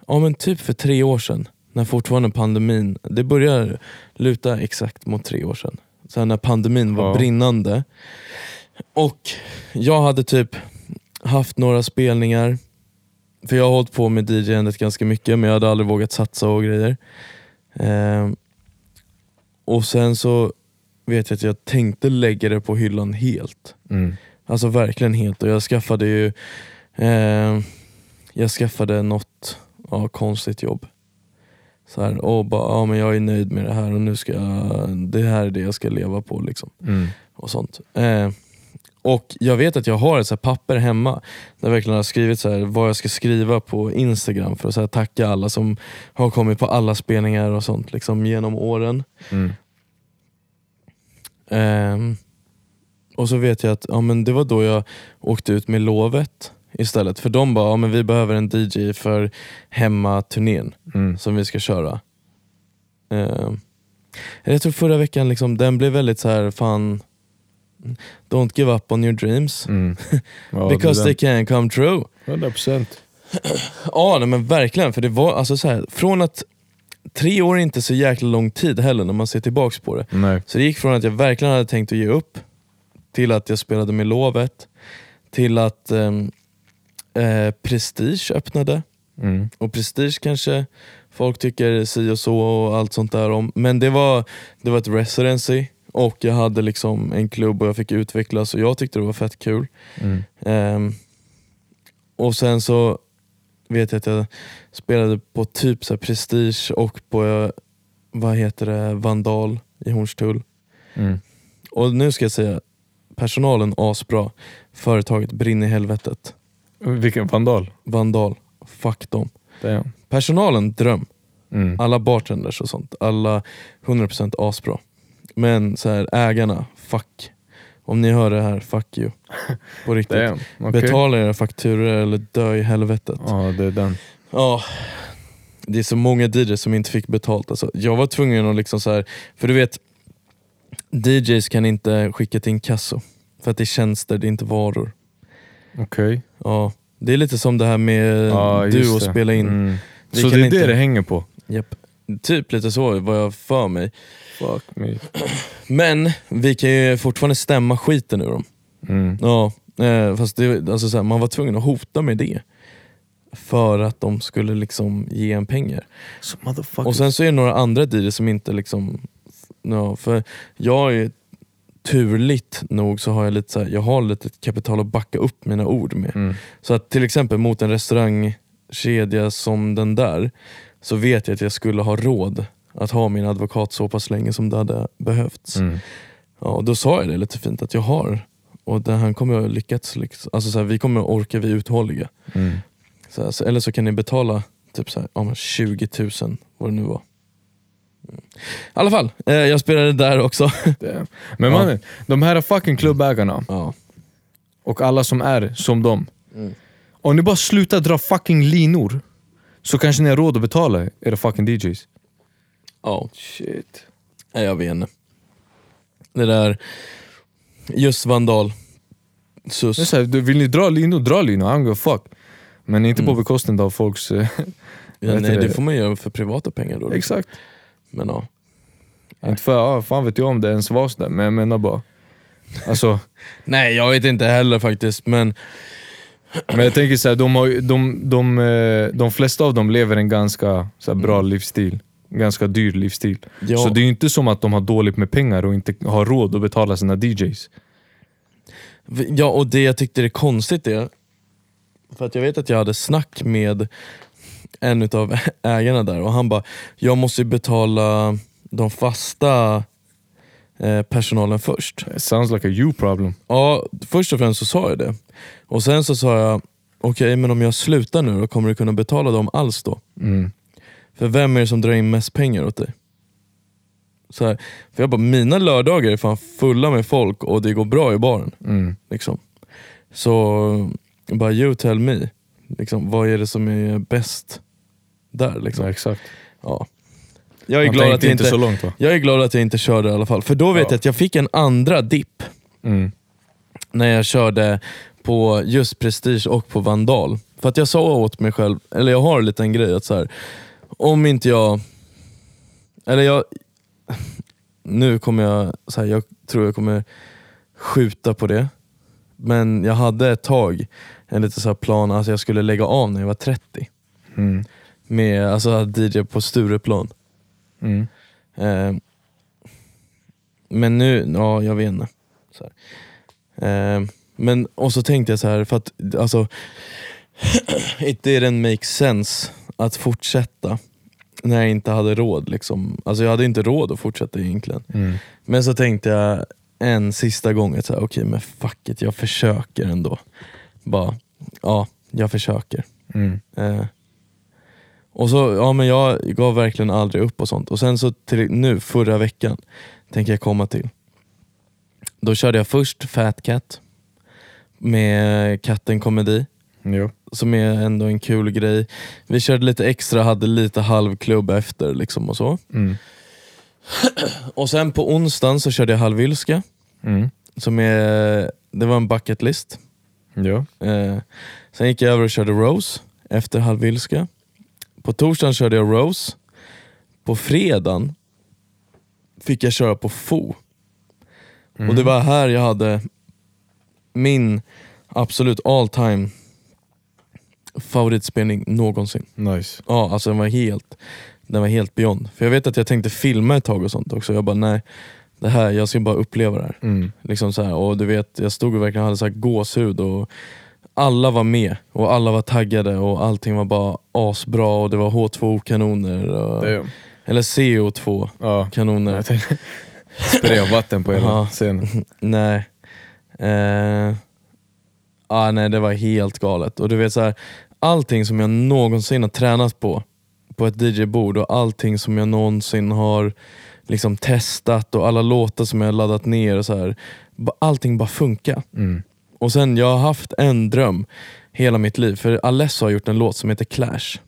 ja men typ för tre år sedan, när fortfarande pandemin, det börjar luta exakt mot tre år sedan. Så här när pandemin var Ja. brinnande. Och jag hade typ haft några spelningar, för jag har hållit på med DJ-andet ganska mycket men jag hade aldrig vågat satsa och grejer. Ehm, och sen så vet jag att jag tänkte lägga det på hyllan helt. Mm. Alltså verkligen helt. Och jag skaffade ju eh, Jag skaffade något ja, konstigt jobb. Så här, och bara, ja, men jag är nöjd med det här och nu ska jag, det här är det jag ska leva på. Liksom, Mm. och sånt. Eh, och Jag vet att jag har ett så papper hemma där jag verkligen har skrivit så här, vad jag ska skriva på Instagram för att så här, tacka alla som har kommit på alla spelningar och sånt liksom, genom åren. Mm. Ehm, och så vet jag att ja, men det var då jag åkte ut med lovet istället. För de bara, ja, men vi behöver en DJ för hemmaturnén Mm. som vi ska köra. Ehm, jag tror förra veckan, liksom, den blev väldigt så här, fan Don't give up on your dreams. Mm. Ja, because they can come true. är den. 100%. Ja nej, men verkligen, för det var alltså så här, från att tre år är inte så jäkla lång tid heller när man ser tillbaks på det. Nej. Så det gick från att jag verkligen hade tänkt att ge upp, till att jag spelade med lovet, till att ehm, eh, Prestige öppnade. Mm. Och Prestige kanske folk tycker si och så och allt sånt där om. Men det var, det var ett residency och jag hade liksom en klubb och jag fick utvecklas och jag tyckte det var fett kul. Mm. Ehm, och sen så vet jag att jag spelade på typ så Prestige och på vad heter det, Vandal i Hornstull. Mm. Och nu ska jag säga, personalen asbra, företaget brinner i helvetet. Vilken vandal. Vandal, fuck dem. Damn. Personalen, dröm. Mm. Alla bartenders och sånt, alla 100% asbra. Men så här, ägarna, fuck. Om ni hör det här, fuck you. På riktigt. Damn. okej. Betala era fakturor eller dö i helvetet. Ja, det är den. Ja, det är så många DJs som inte fick betalt. Alltså, jag var tvungen att liksom så här, för du vet, DJs kan inte skicka till inkasso. För att det är tjänster, det är inte varor. Okej. Ja, det är lite som det här med Ja, du och spela in. Mm. Så det är inte- det det hänger på? Japp. Typ lite så var jag för mig. Fuck me. Men vi kan ju fortfarande stämma skiten ur dem. Mm. Ja, eh, fast det, alltså så här, man var tvungen att hota med det. För att de skulle liksom ge en pengar. Motherfucker. Och sen så är det några andra DJs som inte liksom... Ja, för jag är turligt nog så har jag lite så här, jag har lite kapital att backa upp mina ord med. Mm. Så att till exempel mot en restaurangkedja som den där så vet jag att jag skulle ha råd att ha min advokat så pass länge som det hade behövts. Mm. Ja, och då sa jag det lite fint att jag har och det, han kommer att lyckats. Liksom. Alltså så här, vi kommer att orka, vi är uthålliga. Mm. Så här, så, eller så kan ni betala typ så här, ja, men 20 000 vad det nu var. I alla fall, eh, jag spelade där också. Men mannen, de här fucking klubbägarna ja. och alla som är som dem. Mm. Om ni bara slutar dra fucking linor så kanske ni har råd att betala era fucking DJs. ja, Shit. Nej, jag vet inte. Det där, just Vandal. Sus. Det är så här, du- vill ni dra linor, dra linor. I don't give a fuck. Men inte på Mm. bekostnad av folks... eh, Ja, vet nej, det det? får man göra för privata pengar då. liksom. Exakt. Men ja. Inte för, ja, fan vet jag om det ens var sådär, men jag menar bara. Alltså, Nej jag vet inte heller faktiskt, men men jag tänker så här, de, har, ju- de, de, eh, de flesta av dem lever en ganska så bra livsstil. Ganska dyr livsstil. ja, Så det är ju inte som att de har dåligt med pengar och inte har råd att betala sina DJs. ja, och det jag tyckte är konstigt är, för att jag vet att jag hade snack med en av ägarna där och han bara, jag måste betala de fasta eh, personalen först. It sounds like a you problem. Ja, först och främst så sa jag det. Och sen så sa jag, okej men om jag slutar nu då kommer du kunna betala dem alls då? Mm. För vem är det som drar in mest pengar åt dig? Så här, för jag bara, mina lördagar är fan fulla med folk och det går bra i baren. Mm. Liksom. Så bara you tell me, liksom, vad är det som är bäst där? Liksom. Ja, exakt. Ja. Jag, är glad att jag inte inte, så långt va? jag är glad att jag inte körde i alla fall. För då vet Ja. jag att jag fick en andra dipp Mm. när jag körde på just Prestige och på Vandal. För att jag sa åt mig själv, eller jag har en liten grej att så här, om inte jag... Eller jag... Nu kommer jag, så här, jag tror jag kommer skjuta på det. Men jag hade ett tag en liten så här plan att jag skulle lägga av när jag var 30. Mm. Med alltså DJ på Stureplan. Mm. Eh, men nu, ja jag vet inte. Eh, men, och så tänkte jag så här, för att alltså, it didn't make sense att fortsätta när jag inte hade råd. Liksom. Alltså, jag hade inte råd att fortsätta egentligen. Mm. Men så tänkte jag en sista gång, okej men fuck it, jag försöker ändå. Bara, ja, jag försöker. Mm. Eh, och så, ja men jag gav verkligen aldrig upp och sånt. Och sen så till nu, förra veckan, tänker jag komma till. Då körde jag först Fat Cat med Katten Komedi, Jo. som är ändå en kul grej. Vi körde lite extra, hade lite halvklubb efter liksom och så. Mm. Och sen på onsdagen så körde jag Halvylska, Mm. som är, det var en bucket list. Ja. Eh, sen gick jag över och körde Rose efter Halvylska. På torsdagen körde jag Rose. På fredagen fick jag köra på Fo. Och det var här jag hade min absolut all time favoritspelning någonsin. Nice. Ja, alltså den var helt, den var helt beyond. För jag vet att jag tänkte filma ett tag och sånt också. Jag bara nej, det här, jag ska bara uppleva det här. Mm. Liksom så här, och du vet, jag stod och verkligen hade så här gåshud och alla var med och alla var taggade och allting var bara asbra och det var H2O-kanoner. Och, Det är, eller CO2-kanoner. ja. Spraya vatten på hela Ja. scenen. Nej. Eh, ah, nej, det var helt galet. Och du vet så här, Allting som jag någonsin har tränat på, på ett DJ-bord och allting som jag någonsin har liksom testat och alla låtar som jag laddat ner, och så här, allting bara funkar. Mm. Och sen, jag har haft en dröm hela mitt liv, för Alesso har gjort en låt som heter Clash.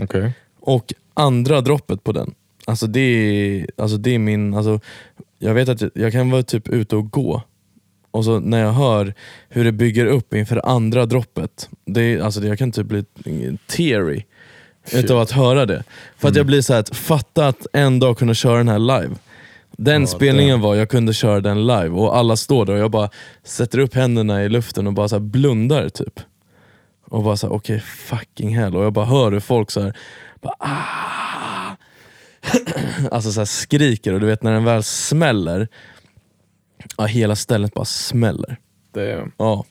Okej. Och andra droppet på den, alltså det är, alltså det är min... Alltså, jag vet att jag, jag kan vara typ ute och gå och så när jag hör hur det bygger upp inför andra droppet, det är, alltså jag kan typ bli teary utav att höra det. För att jag blir så här, att fatta att en dag kunna köra den här live. Den Ja, spelningen var, jag kunde köra den live och alla står där och jag bara sätter upp händerna i luften och bara så här blundar typ. Och bara såhär, okej fucking hell. Och jag bara hör hur folk så här, bara, ah! alltså så här skriker och du vet när den väl smäller, ja, hela stället bara smäller. Det Ja,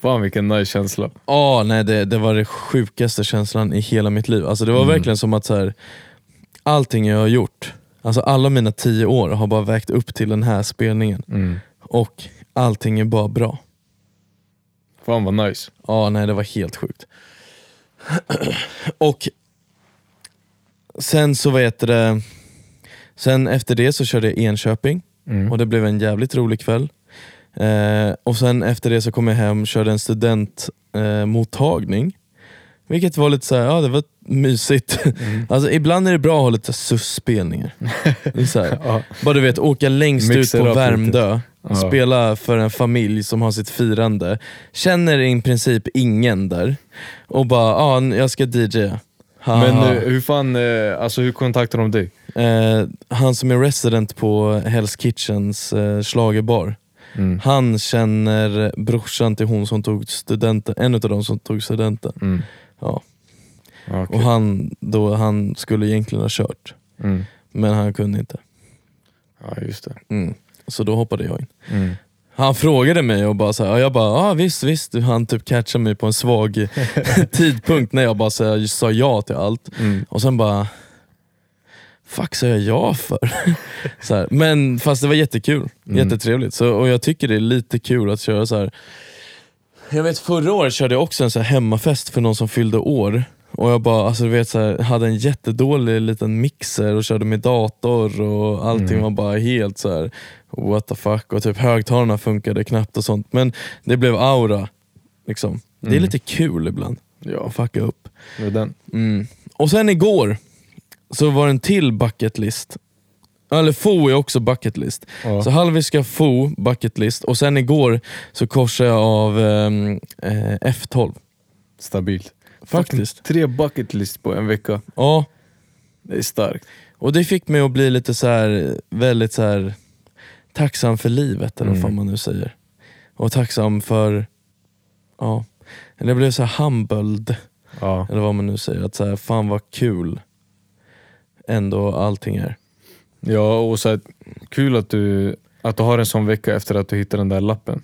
fan vilken nice känsla. Ja, nej, det, det var det sjukaste känslan i hela mitt liv. Alltså, det var verkligen som att så här, allting jag har gjort, alltså alla mina tio år har bara vägt upp till den här spelningen. Mm. Och allting är bara bra. Fan vad nice. Ja, nej det var helt sjukt. Och sen så vet det, sen efter det så körde jag Enköping Mm. och det blev en jävligt rolig kväll. Eh, och sen efter det så kom jag hem och körde en studentmottagning. Eh, vilket var lite så här, ja det var mysigt. alltså, ibland är det bra att ha lite sus-spelningar. Ja. bara du vet, åka längst Mix ut på Värmdö, Ja. spela för en familj som har sitt firande, känner i princip ingen där och bara, ja jag ska DJa. Haha. Men eh, hur fan, eh, alltså hur kontaktar de dig? Eh, han som är resident på Hell's Kitchens eh, schlagerbar, Mm. Han känner brorsan till hon som tog studenten, en av de som tog studenten. Mm. Ja. Okej. Och han, då, han skulle egentligen ha kört, Mm. men han kunde inte. Ja, just det. Mm. Så då hoppade jag in. Mm. Han frågade mig och bara så här, och jag bara ah, visst, visst. Han typ catchade mig på en svag tidpunkt när jag bara så här, sa ja till allt. Mm. Och sen bara, fuck sa jag ja för? så här. Men fast det var jättekul, Mm. jättetrevligt. Så, och jag tycker det är lite kul att köra så här. Jag vet förra året körde jag också en så här hemmafest för någon som fyllde år. Och jag bara, alltså du vet, så här, hade en jättedålig liten mixer och körde med dator och allting Mm. var bara helt så här what the fuck. Och typ högtalarna funkade knappt och sånt. Men det blev aura. Liksom. Det är Mm. lite kul ibland Ja, att fucka upp. det den. Mm. Och sen igår så var det en till bucket list. Eller FO är också bucket list. Ja. Så halviska FO, bucket list. Och sen igår så korsade jag av ehm, eh, F12. Stabilt. Faktiskt. Tre bucket list på en vecka. Ja, Det är starkt. och det fick mig att bli lite så här väldigt så här tacksam för livet, eller vad Mm. man nu säger. Och tacksam för, ja, eller jag blev så här humbled, Ja. eller vad man nu säger. Att så här, fan vad kul ändå allting är. Ja, och så här, kul att du, att du har en sån vecka efter att du hittade den där lappen.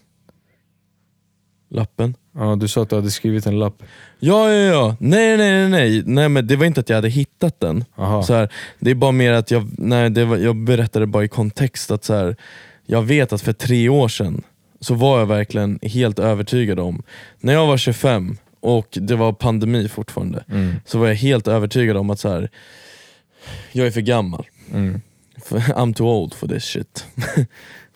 Lappen. Ja, du sa att du hade skrivit en lapp. Ja, ja, ja. Nej, nej, nej, nej. nej men det var inte att jag hade hittat den. Aha. Så här, det är bara mer att jag, nej, det var, jag berättade bara i kontext att så här, jag vet att för tre år sedan så var jag verkligen helt övertygad om, när jag var 25 och det var pandemi fortfarande, Mm. så var jag helt övertygad om att så här, jag är för gammal. Mm. I'm too old for this shit.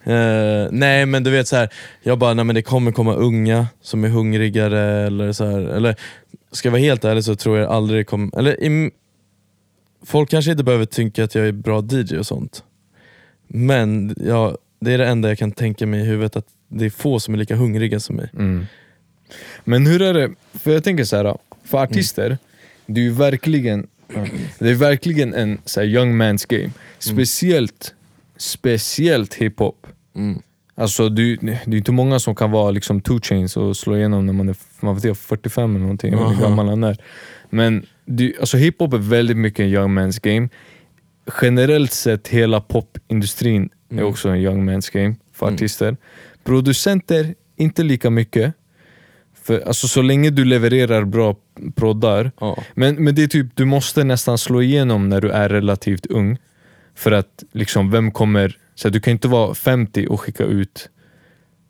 Eh, nej men du vet så här, jag bara, nej men det kommer komma unga som är hungrigare eller så här, eller ska jag vara helt ärlig så tror jag aldrig det kommer, eller i, folk kanske inte behöver tycka att jag är bra DJ och sånt. Men ja, det är det enda jag kan tänka mig i huvudet, att det är få som är lika hungriga som mig. Mm. Men hur är det, för jag tänker så här, för artister, det är ju verkligen det är verkligen en så här, young man's game. Speciellt, speciellt hiphop. Mm. Alltså det, det är inte många som kan vara liksom two chains och slå igenom när man är man vet inte, 45 eller någonting, jag vet inte hur gammal han är. Men alltså hiphop är väldigt mycket en young man's game. Generellt sett, hela popindustrin är Mm. också en young man's game för Mm. artister. Producenter, inte lika mycket. För, alltså, så länge du levererar bra proddar, Ja. men, men det är typ, du måste nästan slå igenom när du är relativt ung. För att liksom, vem kommer... Så här, du kan inte vara 50 och skicka ut...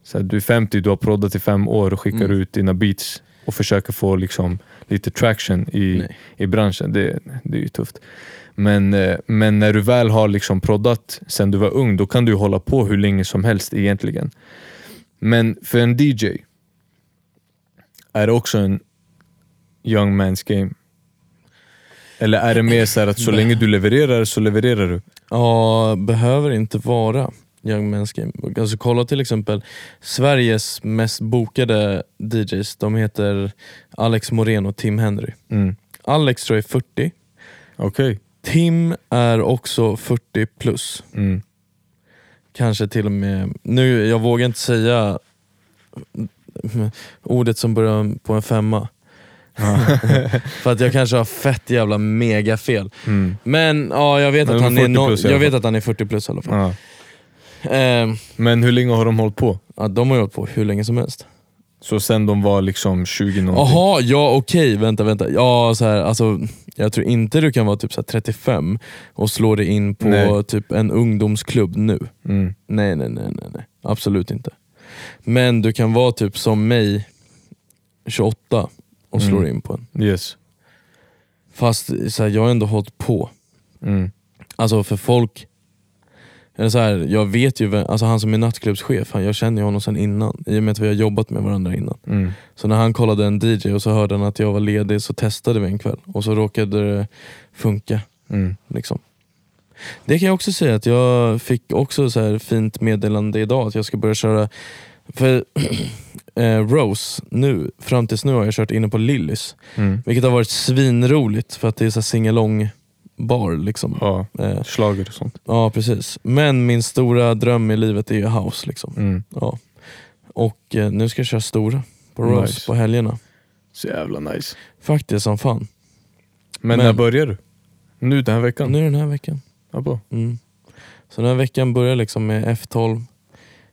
Så här, du är 50, du har proddat i fem år och skickar Mm. ut dina beats och försöker få liksom, lite traction i, Nej. i branschen. Det, det är ju tufft. Men, eh, men när du väl har liksom proddat sen du var ung, då kan du hålla på hur länge som helst egentligen. Men för en DJ är det också en young man's game. Eller är det mer så här att så länge du levererar så levererar du? Ja, behöver inte vara Young Men's Game. Alltså kolla till exempel Sveriges mest bokade DJs, de heter Alex Moreno och Tim Henry. Mm. Alex tror jag är 40, Okej. Tim är också 40 plus. Mm. Kanske till och med, nu jag vågar inte säga ordet som börjar på en femma. För att jag kanske har fett jävla mega fel. Mm. Men ja, jag vet, Men att han, är 40 no- plus jag vet att han är 40 plus i alla fall. Ja. Ehm, Men hur länge har de hållit på? Ja, de har hållit på hur länge som helst. Så sen de var liksom 20 någonting? Jaha, ja okej, vänta vänta. Ja, så här, alltså, jag tror inte du kan vara typ så här 35 och slå dig in på Nej. typ en ungdomsklubb nu. Mm. Nej, nej, nej, nej, nej. absolut inte. Men du kan vara typ som mig, 28 och slå Mm. in på en. Yes. Fast så här, jag har ändå hållit på. Mm. Alltså för folk, eller så här, jag vet ju, vem, alltså han som är nattklubbschef, han, jag känner ju honom sedan innan. I och med att vi har jobbat med varandra innan. Mm. Så när han kollade en DJ och så hörde han att jag var ledig så testade vi en kväll och så råkade det funka. Mm. Liksom. Det kan jag också säga att jag fick också så här fint meddelande idag att jag ska börja köra för eh, Rose, nu, fram tills nu har jag kört inne på Lillys. Mm. Vilket har varit svinroligt för att det är så singalong bar. Liksom. Ja, Eh, schlager och sånt. ja, precis. Men min stora dröm i livet är ju house. Liksom. Mm. Ja. Och eh, nu ska jag köra stora på Rose Nice. på helgerna. Så jävla nice. Faktiskt som fan. Men, Men- när börjar du? Nu den här veckan? Nu den här veckan. Ja. Mm. Så den här veckan börjar liksom med F12.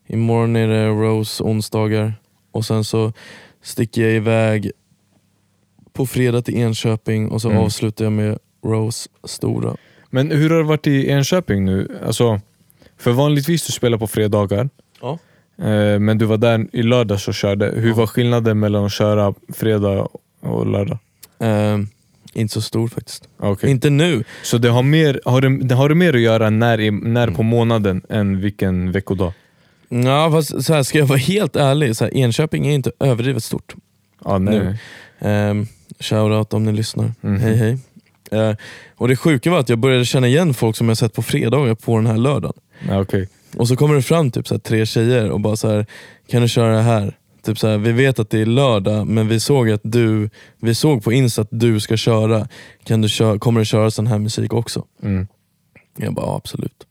Imorgon är det Rose onsdagar. Och sen så sticker jag iväg på fredag till Enköping och så Mm. avslutar jag med Rose stora. Men hur har det varit i Enköping nu? Alltså, för vanligtvis du spelar på fredagar, Ja. eh, men du var där i lördags och körde. Hur Ja. var skillnaden mellan att köra fredag och lördag? Eh, inte så stor faktiskt. Okej. Inte nu. Så det har, mer, har, det, det har det mer att göra när, när Mm. på månaden än vilken veckodag? Ja, fast så här, ska jag vara helt ärlig, så här, Enköping är inte överdrivet stort. Ja, nej. Nu. Um, Shoutout om ni lyssnar. Mhm. Hej hej. Eh, och Det sjuka var att jag började känna igen folk som jag sett på fredagar på den här lördagen. Ja, okej. Och så kommer det fram typ så här, tre tjejer och bara så här, kan du köra det här? Typ så här, vi vet att det är lördag men vi såg att du, vi såg på Insta att du ska köra. Kan du köra, kommer du köra sån här musik också? Mm. Jag bara ja, absolut.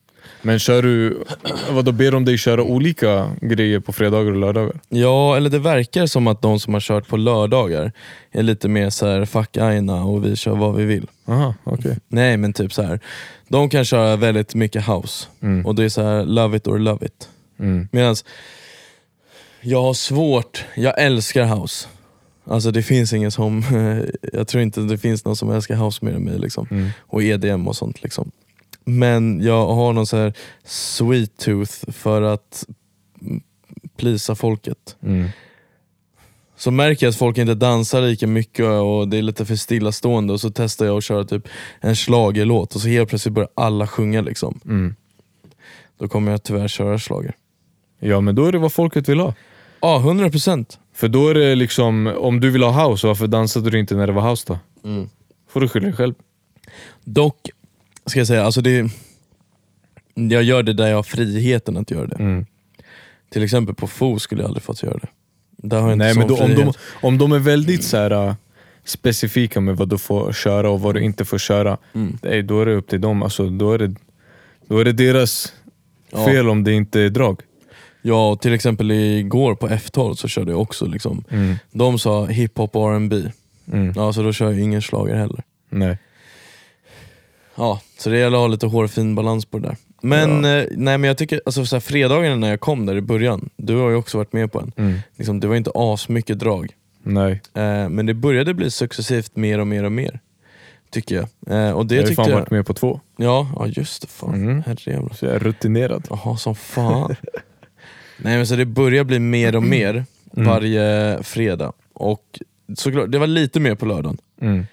Men kör du, vadå, ber de dig köra olika grejer på fredagar och lördagar? Ja, eller det verkar som att de som har kört på lördagar är lite mer så här, fuck aina och vi kör vad vi vill. Aha, okej. Nej men typ så här. de kan köra väldigt mycket house Mm. och det är så här love it or love it. Mm. Medan jag har svårt, jag älskar house. Alltså det finns ingen som, jag tror inte det finns någon som älskar house mer än mig. Liksom. Mm. Och EDM och sånt. Liksom. Men jag har någon så här sweet tooth för att mm, plisa folket. Mm. Så märker jag att folk inte dansar lika mycket och det är lite för stillastående och så testar jag att köra typ en schlagerlåt och så helt plötsligt börjar alla sjunga. Liksom. Mm. Då kommer jag tyvärr köra schlager. Ja men då är det vad folket vill ha. Ja, 100 procent. För då är det liksom, om du vill ha house, varför dansade du inte när det var house då? Får du skylla dig själv. Dock, ska jag säga, alltså det, jag gör det där jag har friheten att göra det. Mm. Till exempel på FO skulle jag aldrig fått göra det. Där har jag inte Nej sån men då, om, de, om de är väldigt så här, äh, specifika med vad du får köra och vad du inte får köra, Mm. nej, då är det upp till dem. Alltså, då, är det, då är det deras Ja. fel om det inte är drag. Ja, och till exempel igår på F12 så körde jag också liksom. Mm. De sa hiphop och R&B. Mm. Ja, så då kör jag ingen slager heller. Nej. Ja, så det gäller att ha lite hårfin balans på det där. Men, eh, nej, men jag tycker, alltså, så här, fredagarna när jag kom där i början, du har ju också varit med på en. Mm. Liksom, det var inte asmycket drag. Nej. Eh, men det började bli successivt mer och mer och mer. Tycker jag. Eh, och det jag har ju fan jag... varit med på två, Ja, ja just det. Fan. Mm. Herrejävlar. så jag är rutinerad. Jaha, som fan. Nej men så det börjar bli mer och mer Mm. varje fredag. Och såklart, det var lite mer på lördagen. Mm.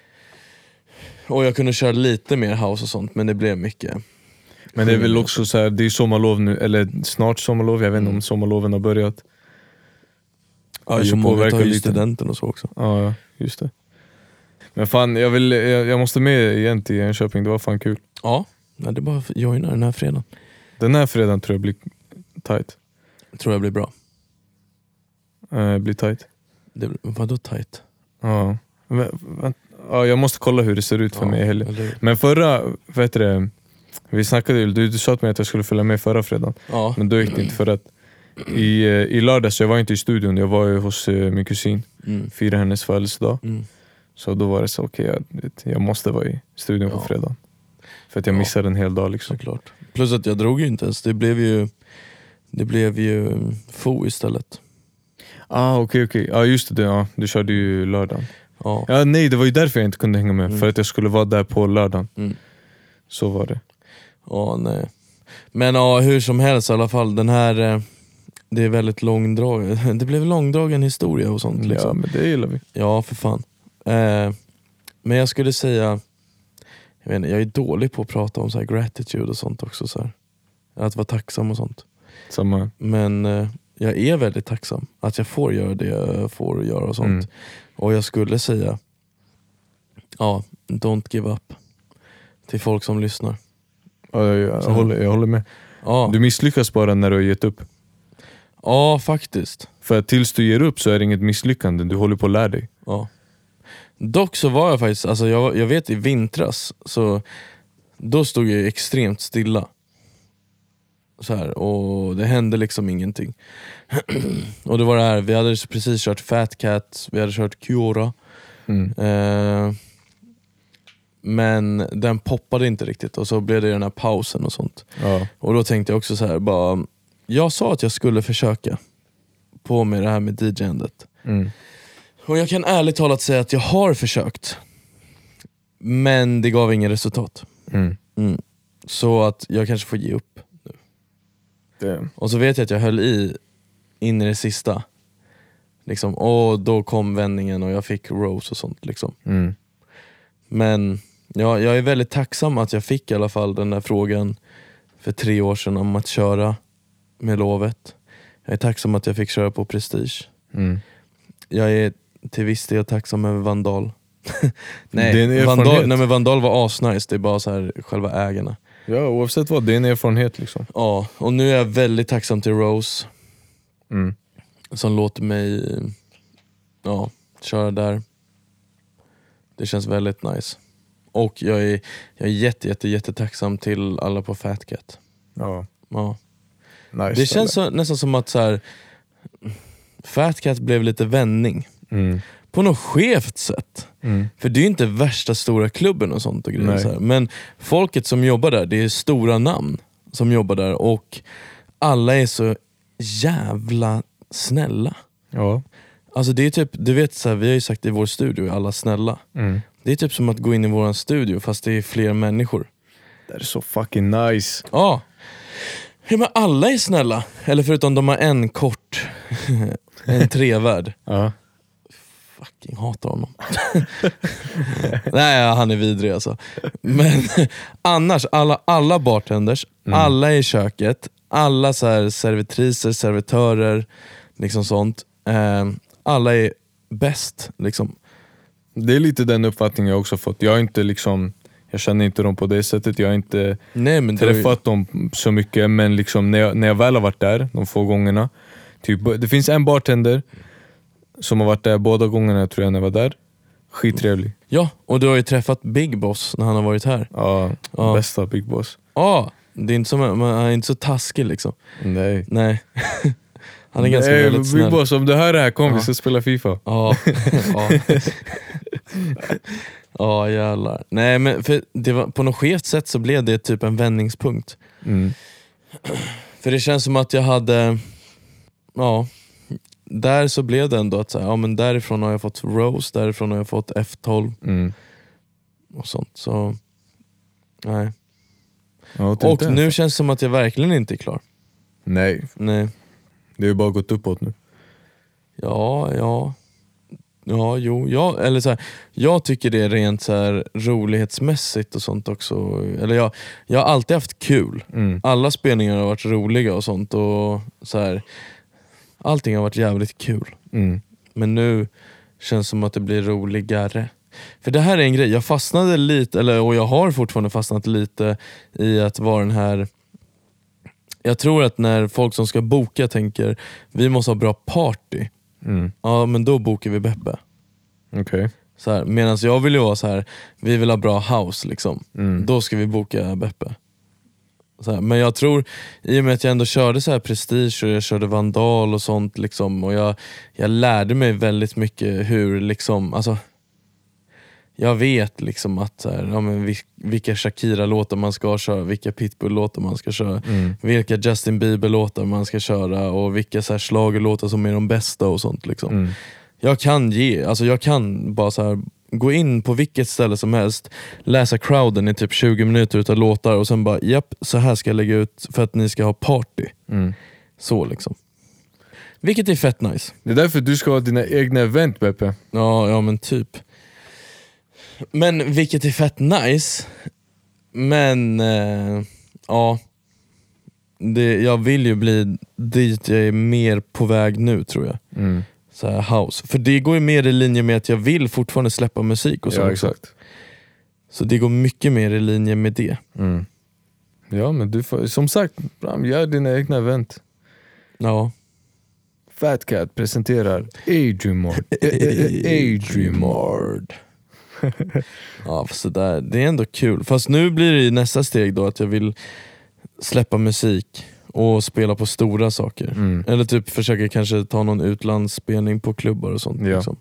Och jag kunde köra lite mer house och sånt, men det blev mycket. Men det är väl också så här, det är sommarlov nu, eller snart sommarlov, jag vet inte Mm. om sommarloven har börjat. Ja, jo, många tar ju studenten och så också. Ja, ja, just det. Men fan, jag, vill, jag, jag måste med igen till Enköping, det var fan kul. Ja, ja det är bara att joina den här fredagen. Den här fredagen tror jag blir tight. Tror jag blir bra. Eh, blir tight. Det, vadå tight? Ja. Men, vänt- ja, jag måste kolla hur det ser ut för Ja, mig i eller? Men förra, heter det, vi snackade ju, du, du sa till mig att jag skulle följa med förra fredagen. Ja. Men då gick det inte för att i, eh, i lördags, jag var inte i studion, jag var ju hos eh, min kusin, Mm. firade hennes födelsedag. Mm. Så då var det så, okej jag, vet, jag måste vara i studion på Ja. fredag. För att jag Ja. missade en hel dag liksom. Såklart. Plus att jag drog ju inte ens, det blev ju det blev ju FO istället. Ah okej okej, ja just det, ja, du körde ju lördagen. Ja. Ja, nej det var ju därför jag inte kunde hänga med, Mm. för att jag skulle vara där på lördagen. Mm. Så var det. Ja, nej. Men ja, hur som helst i alla fall, den här eh, det är väldigt långdragen, det blev långdragen historia och sånt. Ja Liksom. men det gillar vi. Ja, för fan. Eh, men jag skulle säga, jag, vet inte, jag är dålig på att prata om så här gratitude och sånt också. Så här. Att vara tacksam och sånt. Samma. Men eh, jag är väldigt tacksam att jag får göra det jag får göra och sånt. Mm. Och jag skulle säga, ja, don't give up. Till folk som lyssnar. Ja, jag, jag, håller, jag håller med. Ja, Du misslyckas bara när du har gett upp. ja faktiskt. För att tills du ger upp så är det inget misslyckande, du håller på att lära dig. Ja. Dock så var jag faktiskt, alltså jag, jag vet i vintras så då stod jag extremt stilla. Så här, och det hände liksom ingenting. och det var det här, vi hade precis kört Fat Cat, vi hade kört Kiora. Mm. Eh, men den poppade inte riktigt och så blev det den här pausen och sånt. Ja. Och då tänkte jag också så här, bara, jag sa att jag skulle försöka på med det här med DJ-andet. Mm. Och jag kan ärligt talat säga att jag har försökt. Men det gav ingen resultat. Mm. Mm. Så att jag kanske får ge upp. Det. Och så vet jag att jag höll i in i det sista. Liksom, och då kom vändningen och jag fick Rose och sånt. Liksom. Mm. Men ja, jag är väldigt tacksam att jag fick i alla fall den där frågan för tre år sedan om att köra med lovet. Jag är tacksam att jag fick köra på Prestige. Mm. Jag är till viss del tacksam över Vandal. nej, Vandal, nej men Vandal var asnice, det är bara så här själva ägarna. Ja, oavsett vad, det är en erfarenhet liksom. Ja, och nu är jag väldigt tacksam till Rose Mm. som låter mig ja, köra där. Det känns väldigt nice. Och jag är, jag är jätte, jätte, jättetacksam till alla på Fat Cat. Ja, Ja. nice. Det känns så, nästan som att så här, Fat Cat blev lite vändning. Mm. På något skevt sätt. Mm. För det är ju inte värsta stora klubben och sånt och grejer. Men folket som jobbar där, det är stora namn som jobbar där och alla är så jävla snälla. Ja. Alltså det är typ, du vet så här, vi har ju sagt i vår studio, alla snälla. Mm. Det är typ som att gå in i vår studio fast det är fler människor. Det är så fucking nice. Ja. ja men alla är snälla. Eller förutom de har en kort, en trevärd. Ja. Fucking hatar honom. Nej han är vidrig alltså. Men annars, alla, alla bartenders, alla i köket, alla så servitriser, servitörer, liksom sånt. Eh, alla är bäst. Liksom. Det är lite den uppfattningen jag också fått. Jag inte liksom jag känner inte dem på det sättet, jag har inte Nej, är ju- träffat dem så mycket men liksom när, jag, när jag väl har varit där, de få gångerna typ, Det finns en bartender som har varit där båda gångerna tror jag när jag var där Skittrevlig. Ja, och du har ju träffat Big Boss när han har varit här. Ja, Ja. bästa Big Boss. Ja, det är inte som, man är inte så taskig liksom. Nej. Nej. Han är ganska Nej, väldigt Big snäll. Boss, om du hör det här kom vi Ja. ska spela FIFA. Ja, ja. ja jävlar. Nej men för det var, på något skevt sätt så blev det typ en vändningspunkt. Mm. För det känns som att jag hade, ja, där så blev det ändå att så här, ja, men därifrån har jag fått Rose, därifrån har jag fått F12 Mm. och sånt. Så, nej. Ja, är Och det. nu känns det som att jag verkligen inte är klar. Nej, Nej. det har ju bara gått uppåt nu. Ja, ja. Ja, jo, ja, eller så här, jag tycker det är rent så här, rolighetsmässigt och sånt också. Eller jag, jag har alltid haft kul. Mm. Alla spelningar har varit roliga och sånt. Och så här, allting har varit jävligt kul. Mm. Men nu känns det som att det blir roligare. För det här är en grej, jag fastnade lite, eller, och jag har fortfarande fastnat lite i att vara den här jag tror att när folk som ska boka tänker vi måste ha bra party, Mm. ja men då bokar vi Beppe. Så här, Medan jag vill ju vara så här, vi vill ha bra house liksom. Mm. Då ska vi boka Beppe. Här, men jag tror, i och med att jag ändå körde så här prestige och jag körde vandal och sånt liksom, och jag, jag lärde mig väldigt mycket hur liksom, alltså jag vet liksom att så här, ja, men vil- vilka Shakira-låtar man ska köra, vilka Pitbull-låtar man ska köra, Mm. vilka Justin Bieber-låtar man ska köra och vilka schlagerlåtar som är de bästa och sånt. Liksom. Mm. Jag kan ge, alltså jag kan bara så här gå in på vilket ställe som helst, läsa crowden i typ 20 minuter utav låtar och sen bara japp, så här ska jag lägga ut för att ni ska ha party. Mm. Så liksom. Vilket är fett nice. Det är därför du ska ha dina egna event Beppe. Ja, ja men typ. Men vilket är fett nice, men eh, ja. Det, jag vill ju bli dit jag är mer på väg nu tror jag. Mm. Så här house. För det går ju mer i linje med att jag vill fortfarande släppa musik och så Ja exakt. Så det går mycket mer i linje med det. Mm. Ja men du får, som sagt, Bram, gör dina egna event. Ja. Fat Cat presenterar Adrian Mord. Adrian Mord. ja, fast det, där, det är ändå kul. Fast nu blir det nästa steg då att jag vill släppa musik och spela på stora saker. Mm. Eller typ försöka kanske ta någon utlandsspelning på klubbar och sånt. Ja. Liksom.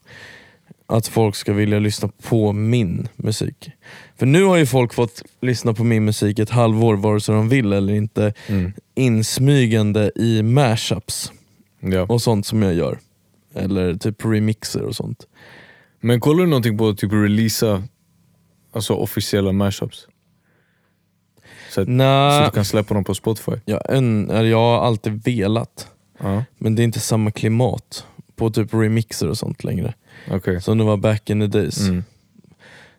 Att folk ska vilja lyssna på min musik. För nu har ju folk fått lyssna på min musik ett halvår vare sig de vill eller inte. Mm. Insmygande i mashups Ja. och sånt som jag gör. Eller typ remixer och sånt. Men kollar du någonting på att typ releasa alltså officiella mashups? Så att, så du kan släppa dem på Spotify? jag, en, jag har alltid velat. Ja, Men det är inte samma klimat på typ remixer och sånt längre. okej. Som det var back in the days. Mm.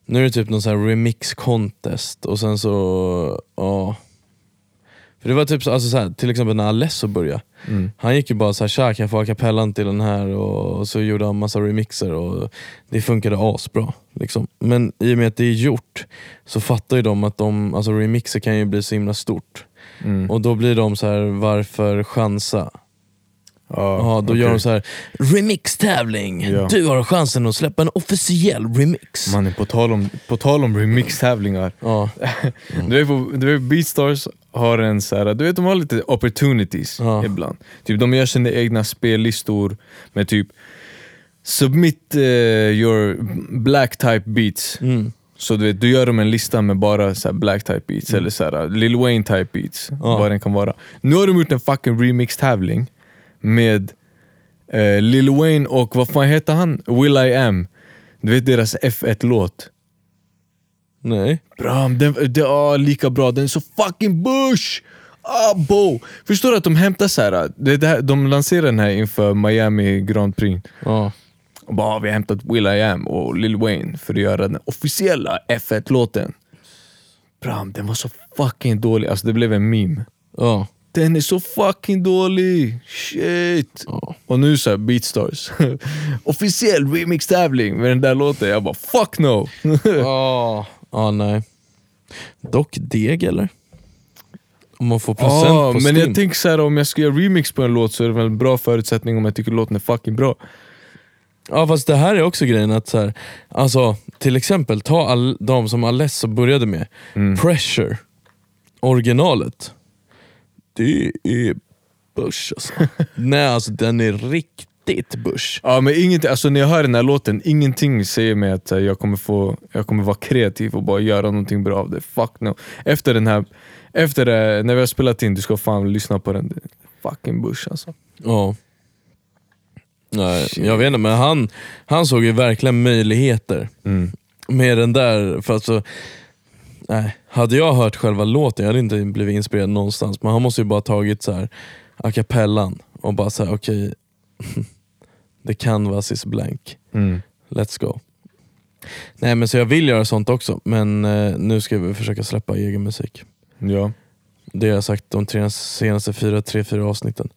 Nu är det typ någon sån remix contest och sen så, ja. För det var typ så, alltså så här, till exempel när Alesso började. Mm. Han gick ju bara såhär, tja kan jag få a cappellan till den här? Och, och så gjorde han massa remixer och det funkade asbra. Liksom. Men i och med att det är gjort så fattar ju de att de, alltså remixer kan ju bli så himla stort. Mm. Och då blir de så här, varför chansa? Ja, Ja, då okej. gör de så här remix-tävling. Ja. Du har chansen att släppa en officiell remix. Mannen, på tal om, på tal om remix-tävlingar. Ja, Du vet, på- du vet Beatstars har en så här, du vet de har lite opportunities Ja. ibland. Typ de gör sina egna spellistor med typ Submit eh, your black type beats. mm. Så du vet, du gör dem en lista med bara så här black type beats eller så här, Lil Wayne type beats. Ja. Vad den kan vara. Nu har de gjort en fucking remix-tävling med eh, Lil Wayne och vad fan heter han? Will I Am. Du vet deras F1-låt. Nej. Bra, den, den är lika bra, den är så fucking bush! Ah, bo. Förstår du att de hämtar så här, det, det här, de lanserar den här inför Miami Grand Prix. Ja. Och bara, "Ah, vi har hämtat Will I Am och Lil Wayne för att göra den officiella F1-låten. Bram, den var så fucking dålig, alltså det blev en meme. Ja. Den är så fucking dålig, shit! Ja. Och nu så här, Beatstars, officiell remix-tävling med den där låten. Jag bara fuck no! Ja, ja nej. Dock deg eller? Om man får procent Ja, på men Steam. jag tänker så här, om jag ska göra remix på en låt så är det väl en bra förutsättning om jag tycker låten är fucking bra. Ja fast det här är också grejen att så här, alltså, till exempel ta all, de som Alesso började med. Mm. Pressure, originalet. Det är bush alltså. Nej alltså den är riktigt bush. Ja men ingenting, alltså när jag hör den här låten, ingenting säger mig att här, jag, kommer få, jag kommer vara kreativ och bara göra någonting bra av det. Fuck no. Efter den här, efter det, när vi har spelat in, du ska fan lyssna på den. Fucking bush alltså. Ja. Nej, jag vet inte men han, han såg ju verkligen möjligheter Mm. med den där. För alltså, nej. Hade jag hört själva låten, jag hade inte blivit inspirerad någonstans. Men han måste ju bara tagit så här a cappellan och bara säga okej, the canvas is blank. Mm. Let's go. Nej men så jag vill göra sånt också, men eh, nu ska vi försöka släppa egen musik. Ja. Det har jag sagt de tre, senaste fyra, tre, fyra avsnitten.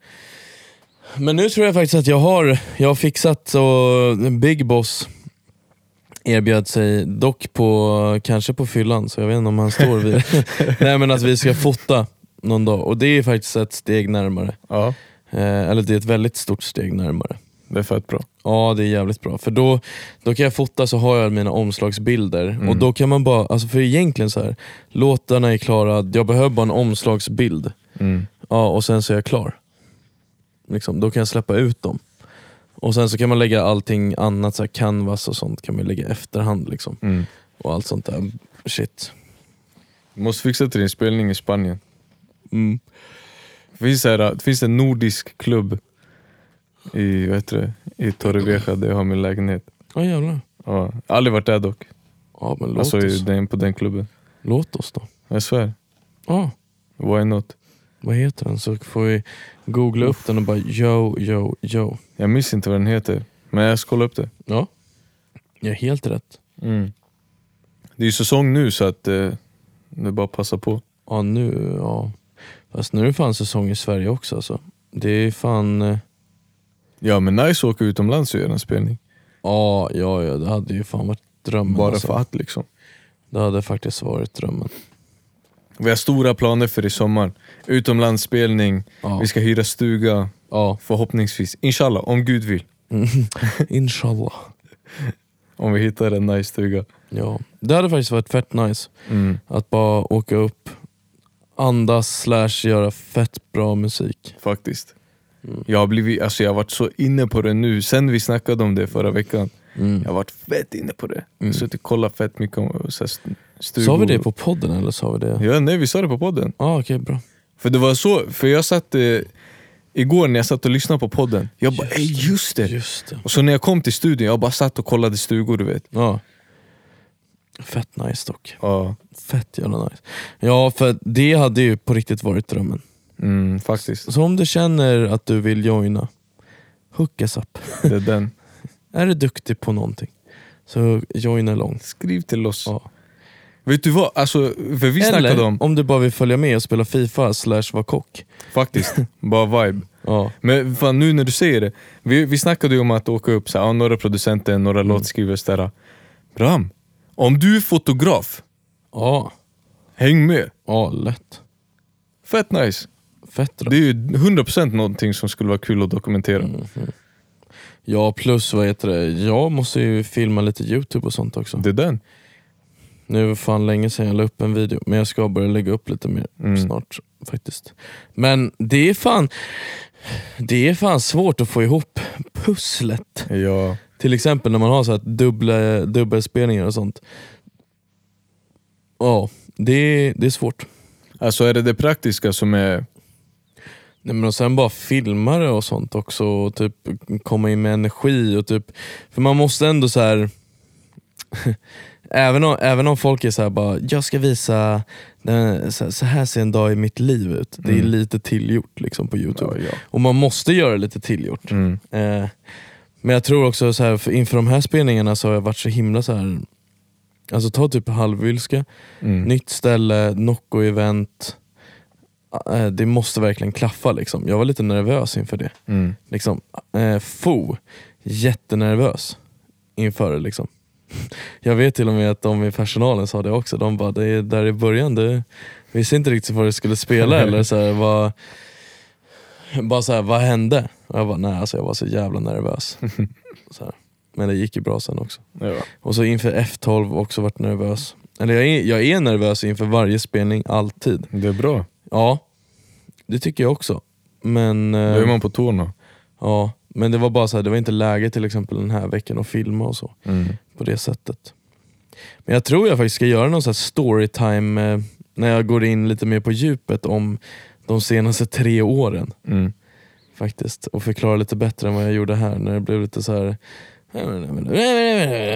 Men nu tror jag faktiskt att jag har, jag har fixat och Big Boss erbjöd sig dock på, kanske på fyllan, så jag vet inte om han står vid Nej men att vi ska fota någon dag och det är faktiskt ett steg närmare. ja, Eh, eller det är ett väldigt stort steg närmare. Det är fett bra. Ja det är jävligt bra, för då, då kan jag fota så har jag mina omslagsbilder och då kan man bara, alltså för egentligen så här låtarna är klara, jag behöver bara en omslagsbild Mm. Ja, och sen så är jag klar. Liksom, då kan jag släppa ut dem. Och sen så kan man lägga allting annat, så här canvas och sånt kan man lägga i efterhand. Liksom. Mm. Och allt sånt där shit. Du måste fixa till din spelning i Spanien. Mm. Det finns, här, det finns en nordisk klubb i, vad heter det, i Torrevieja där jag har min lägenhet. Ja jävlar. Ja, aldrig varit där dock. Ja men låt Alltså i oss. den, på den klubben. Låt oss då. Jag svär. Ja, Why not? vad heter den? Så får vi googla upp den och bara yo, yo, yo. Jag minns inte vad den heter, men jag ska kolla upp det. Ja, jag är helt rätt. Mm. Det är ju säsong nu så att eh, det är bara att passa på. Ja nu, ja. Fast nu är det fan säsong i Sverige också alltså. Det är fan, eh, Ja men nice att åka utomlands och göra en spelning. ja, ja, ja det hade ju fan varit drömmen. Bara alltså. för att liksom. Det hade faktiskt varit drömmen. Vi har stora planer för i sommar. Utomlandsspelning, Ja. vi ska hyra stuga, Ja, förhoppningsvis. Inshallah, om Gud vill. inshallah. Om vi hittar en nice stuga. Ja. Det hade faktiskt varit fett nice Mm, att bara åka upp, andas slash göra fett bra musik. faktiskt. Mm. Jag har blivit, alltså jag har varit så inne på det nu, sen vi snackade om det förra veckan. Mm. Jag har varit fett inne på det. Mm. suttit och kollat fett mycket om så stugor. Sa vi det på podden eller sa vi det? Ja, nej vi sa det på podden. Ah, okej bra. För det var så, för jag satt eh, igår när jag satt och lyssnade på podden, jag bara Just ey just det! Just det. Och så när jag kom till studion, jag bara satt och kollade stugor du vet. Ja. Fett nice dock. Ja, Fett jävla nice. Ja för det hade ju på riktigt varit drömmen. Mm, faktiskt. Så om du känner att du vill joina, hook us up. Det är den. Är du duktig på någonting, så joina långt. Skriv till oss. Ja. Vet du vad, alltså, för vi snackade Eller om, om du bara vill följa med och spela Fifa slash vara kock. faktiskt, bara vibe. Ja. Men fan, nu när du säger det, vi, vi snackade ju om att åka upp, så här, ja, några producenter, några Mm. låtskrivare sådär. Bram, om du är fotograf, Ja, häng med. ja lätt. Fett nice. Fett. Det är ju 100% någonting som skulle vara kul att dokumentera. Mhm. Ja plus vad heter det, jag måste ju filma lite youtube och sånt också. Det är den. Nu är det fan länge sedan jag la upp en video, men jag ska börja lägga upp lite mer Mm. snart faktiskt. Men det är fan det är fan svårt att få ihop pusslet. Ja. Till exempel när man har så här dubbla, dubbelspelningar och sånt. Ja, det, det är svårt. Alltså är det det praktiska som är... Nej, men och sen bara filma det och sånt också, och typ komma in med energi. och typ För man måste ändå så här även, om, även om folk är så bara, jag ska visa, så, här ser en dag i mitt liv ut. Det är Mm. lite tillgjort liksom på youtube. Ja, ja. Och man måste göra lite tillgjort. Mm. Eh, men jag tror också så här, för inför de här spelningarna så har jag varit så himla så här. Alltså ta typ halvvilska, Mm. nytt ställe, Nocco-event. Eh, det måste verkligen klaffa liksom. Jag var lite nervös inför det. Mm. Liksom, eh, fo, jättenervös inför det. Liksom. Jag vet till och med att de i personalen sa det också. De bara, det är där i början, det, visste inte riktigt vad det skulle spela eller så här, vad, bara så här, vad hände? Och jag bara, nej alltså jag var så jävla nervös. Så. Men det gick ju bra sen också. Ja. Och så inför F12 också varit nervös. Eller jag är, jag är nervös inför varje spelning, alltid. Det är bra. Ja, det tycker jag också. Men, Då eh, är man på tårna. ja, men det var bara så här, det var inte läge till exempel den här veckan att filma och så. Mm. På det sättet. Men jag tror jag faktiskt ska göra någon här storytime eh, när jag går in lite mer på djupet om de senaste tre åren. Mm. faktiskt Och förklara lite bättre än vad jag gjorde här när det blev lite så här.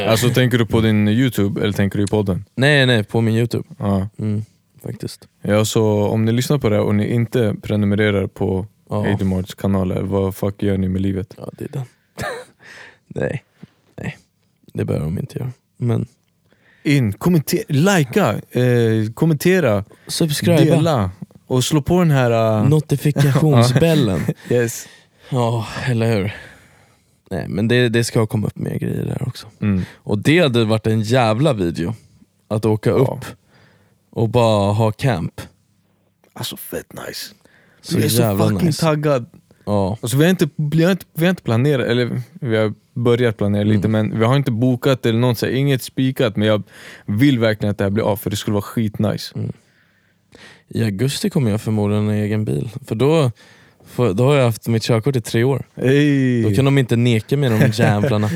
Alltså tänker du på din youtube eller tänker du i podden? Nej nej, på min youtube. Ja. Mm, faktiskt. ja, så om ni lyssnar på det här och ni inte prenumererar på Ja, Adrimarts kanaler, vad fuck gör ni med livet? ja det är den. nej, nej, det behöver de inte göra. Men In, kommentera, likea, eh, kommentera, subscribe, dela och slå på den här... Uh, notifikationsbällen. yes. Ja, eller hur? Nej men det, det ska komma upp mer grejer där också. Mm. Och det hade varit en jävla video. Att åka Ja. upp och bara ha camp. Alltså fett nice. Så jag är så fucking nice. taggad. Ja. Alltså, vi, har inte, vi, har inte, vi har inte planerat, eller vi har börjat planera lite Mm. men vi har inte bokat eller något, inget spikat men jag vill verkligen att det här blir av för det skulle vara skitnice. I augusti kommer jag förmodligen ha en egen bil. För då, för, då har jag haft mitt körkort i tre år. Hey. Då kan de inte neka mig de jävlarna.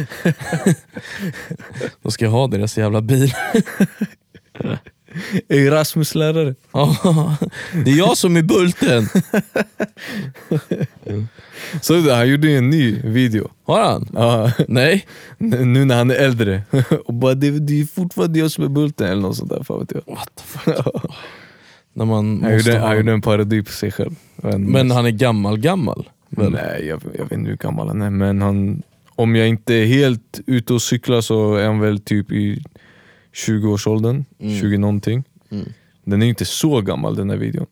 Då ska jag ha deras jävla bil. Hey, Rasmus lärare. Ja, det är jag som är bulten. Så det, han gjorde ju en ny video. Har han? Ja, Nej? n- nu när han är äldre. Och bara, det, det är fortfarande jag som är bulten eller något sånt där. Fan vet jag. What the fuck? När man Han måste gjorde, ha... han gjorde en parodi på sig själv. Men, Men han är gammal gammal? Väl? Nej, jag, jag vet inte hur gammal han är, men han, om jag inte är helt ute och cyklar så är han väl typ i 20-årsåldern, Mm. 20 någonting. Mm. Den är inte så gammal den här videon.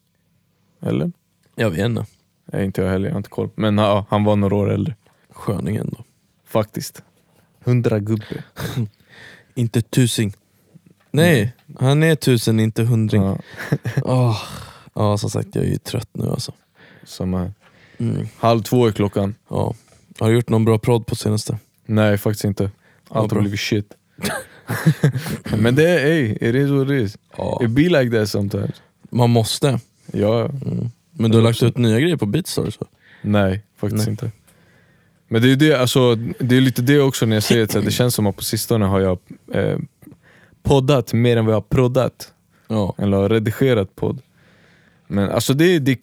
Eller? Jag vet inte. Nej, inte jag heller, jag har inte koll. Men ja, han var några år äldre. Sköning ändå. Faktiskt. Hundra gubbe. Inte tusing. Nej, han är tusen, inte hundring. Ja, Åh. Ja, som sagt jag är ju trött nu alltså. samma här. Mm. Halv två är klockan. Ja. Har du gjort någon bra prodd på senaste? Nej, faktiskt inte. Allt har blivit shit. Men det är, ey, it is what it is. Ja. It be like that sometimes. Man måste. Ja, Men du har lagt ut nya grejer på Beatstars va? nej faktiskt Nej. inte. Men det är, det, alltså, det är lite det också när jag säger att så det känns som att på sistone har jag eh, poddat mer än vad jag har proddat. Ja. Eller har redigerat podd. Men alltså det, det,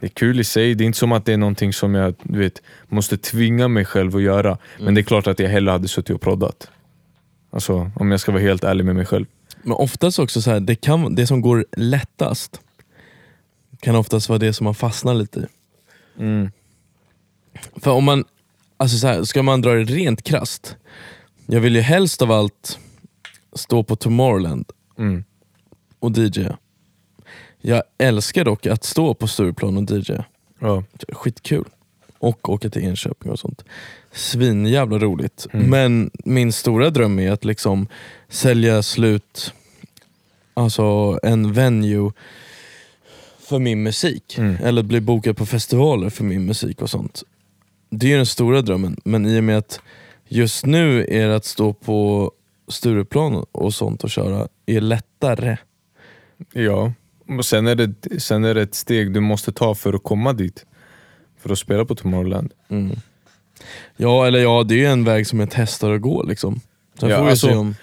det är kul i sig, det är inte som att det är någonting som jag du vet, måste tvinga mig själv att göra. Men det är klart att jag hellre hade suttit och proddat. Alltså om jag ska vara helt ärlig med mig själv. Men oftast också så här, det, kan, det som går lättast kan oftast vara det som man fastnar lite i. Mm. För om man, alltså så här, ska man dra det rent krasst Jag vill ju helst av allt stå på Tomorrowland Mm. och DJa. Jag älskar dock att stå på Stureplan och DJa. Ja. Skitkul. Och åka till Enköping och sånt. Svinjävla roligt. Mm. Men min stora dröm är att liksom sälja slut alltså en venue för min musik. Mm. Eller bli bokad på festivaler för min musik och sånt. Det är den stora drömmen. Men i och med att just nu är det att stå på Stureplan och sånt och köra är lättare. ja. Och sen är, det, sen är det ett steg du måste ta för att komma dit. För att spela på Tomorrowland. Mm. Ja, eller ja, det är ju en väg som jag testar att gå. Liksom. Sen Ja, får vi alltså- se om...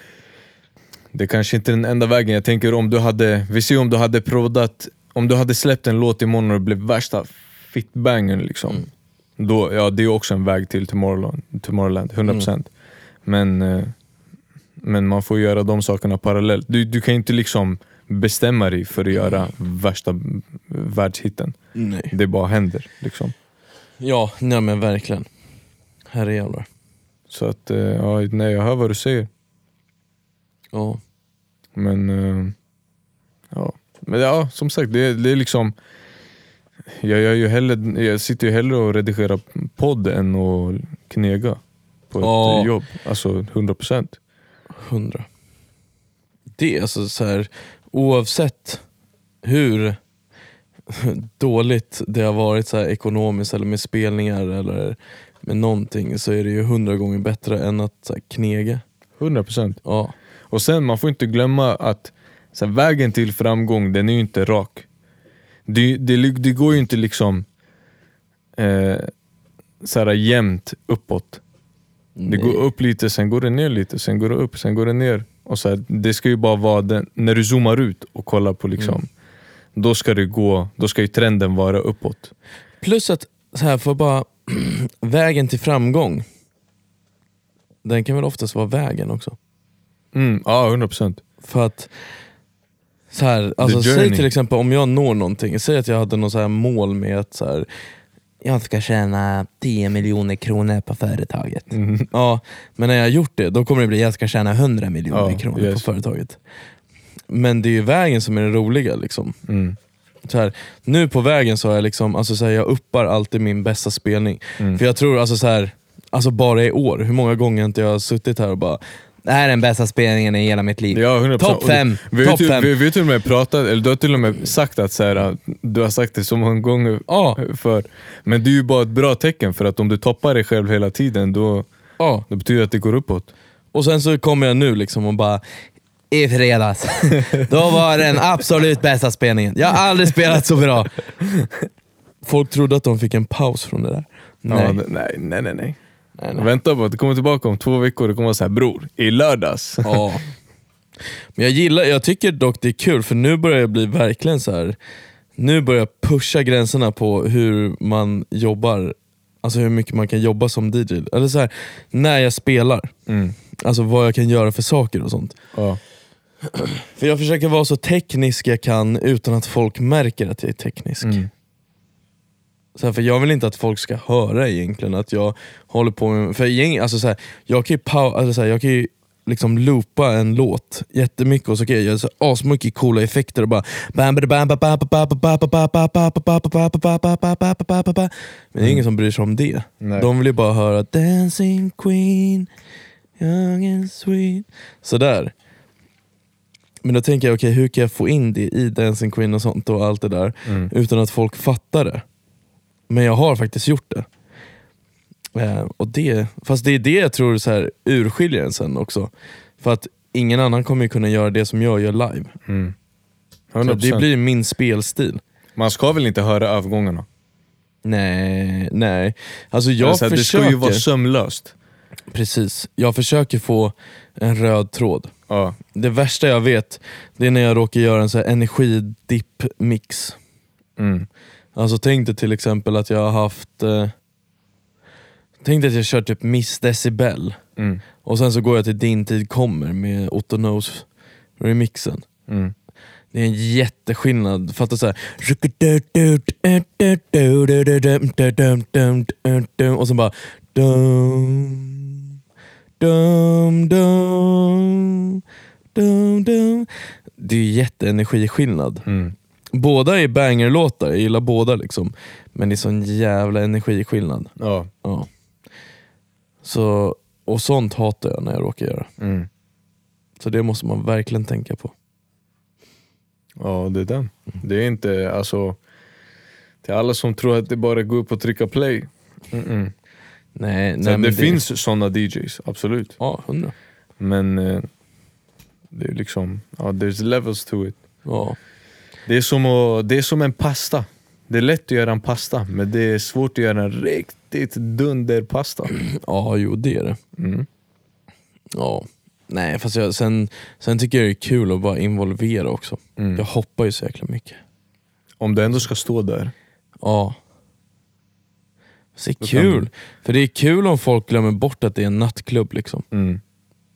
Det kanske inte är den enda vägen, jag tänker om du hade, vi ser om du hade proddat, om du hade släppt en låt imorgon och det blev värsta fitbangern liksom. Då, ja det är också en väg till Tomorrowland, Tomorrowland 100% men, eh, men man får göra de sakerna parallellt. Du, du kan inte liksom bestämma dig för att göra värsta världshitten. Nej. Det bara händer. Liksom. Ja, nej men verkligen. Herrejävlar. Så att, eh, ja, nej, jag hör vad du säger. Ja. Men, eh, ja. Men ja, som sagt, det, det är liksom jag, gör ju hellre, jag sitter ju hellre och redigerar podd än att knega på ett Ja. jobb. Alltså 100%. Hundra. Det är alltså så här, oavsett hur dåligt det har varit så här ekonomiskt eller med spelningar eller med någonting så är det ju hundra gånger bättre än att så här, knega. 100%. Ja. Och sen, man får inte glömma att så här, vägen till framgång, den är ju inte rak. Det, det, det går ju inte liksom eh, så här, jämnt uppåt. Det går upp lite, sen går det ner lite, sen går det upp, sen går det ner. Och så här, det ska ju bara vara den, när du zoomar ut och kollar på liksom, då ska det gå, då ska ju trenden vara uppåt. Plus att, så här, för bara vägen till framgång, den kan väl oftast vara vägen också. Mm, ja, 100%. För att, så här, alltså, säg till exempel om jag når någonting, säg att jag hade något så mål med att så här, jag ska tjäna 10 miljoner kronor på företaget. Mm. Ja, men när jag har gjort det, då kommer det bli jag ska tjäna 100 miljoner Ja, kronor yes. på företaget. Men det är ju vägen som är det roliga. Liksom. Mm. Så här, nu på vägen så har jag liksom, alltså så här, jag uppar alltid min bästa spelning. Mm. För jag tror alltså så här, alltså bara i år, hur många gånger har inte jag har suttit här och bara det här är den bästa spelningen i hela mitt liv. Ja, 100%. Topp fem, Vi har fem. vi, till och med pratat, eller du har till och med sagt att så här, du har sagt det så många gånger Ja, för Men det är ju bara ett bra tecken för att om du toppar dig själv hela tiden då, ja. då betyder det att det går uppåt. Och sen så kommer jag nu liksom och bara i fredags, då var det den absolut bästa spelningen. Jag har aldrig spelat så bra. Folk trodde att de fick en paus från det där. Nej. Ja, nej, nej, nej, nej. nej, nej. Vänta bara, det kommer tillbaka om två veckor, det kommer vara så här bror, i lördags. Ja. Men jag gillar, jag tycker dock det är kul för nu börjar jag bli verkligen så här. Nu börjar jag pusha gränserna på hur man jobbar, alltså hur mycket man kan jobba som DJ. Eller så här, när jag spelar, Mm. alltså vad jag kan göra för saker och sånt. Ja. För jag försöker vara så teknisk jag kan utan att folk märker att jag är teknisk. Mm. Så här, för jag vill inte att folk ska höra egentligen att jag håller på med... För gäng, alltså så här, jag kan ju, pau, alltså så här, jag kan ju liksom loopa en låt jättemycket och så kan jag göra asmycket coola effekter och bara... Men det är ingen som bryr sig om det. Nej. De vill ju bara höra Dancing Queen, young and sweet. Sådär. Men då tänker jag, okej hur kan jag få in det i Dancing Queen och sånt och allt det där Mm. utan att folk fattar det? Men jag har faktiskt gjort det. Eh, och det, fast det är det jag tror så här, urskiljer en sen också. För att ingen annan kommer kunna göra det som jag gör live. Mm. Så 100%. det blir min spelstil. Man ska väl inte höra övergångarna? Nej, nej. Alltså jag här, det försöker, ska ju vara sömlöst. precis, jag försöker få en röd tråd. Ja. Det värsta jag vet, det är när jag råkar göra en så här energidipp-mix. Mm. Alltså tänk dig till exempel att jag har haft eh, Tänk dig att jag kör typ Miss Decibel Mm. och sen så går jag till Din tid kommer med Otto Knows remixen. Mm. Det är en jätteskillnad. Fatta såhär... Och sen bara... Dum, dum, dum, dum, dum. Det är jätteenergiskillnad. Mm. Båda är bangerlåtar, jag gillar båda liksom. Men det är sån jävla energiskillnad. Ja. Ja. Så, och sånt hatar jag när jag råkar göra. Mm. Så det måste man verkligen tänka på. ja, det är den. Det är inte, alltså... Till alla som tror att det bara går upp och trycka play. Mm-mm. Nej, nej men det, finns såna DJs, absolut. Ja, hundra. Men eh, det är liksom, ja, there's levels to it. Ja. Det är, som att, det är som en pasta. Det är lätt att göra en pasta, men det är svårt att göra en riktigt dunderpasta. ja, jo det är det. Mm. Ja. Nej, fast jag, sen, sen tycker jag det är kul att bara involvera också. Mm. Jag hoppar ju så jäkla mycket. Om det ändå ska stå där. Ja. Så det är kul. För det är kul om folk glömmer bort att det är en nattklubb. liksom. Mm.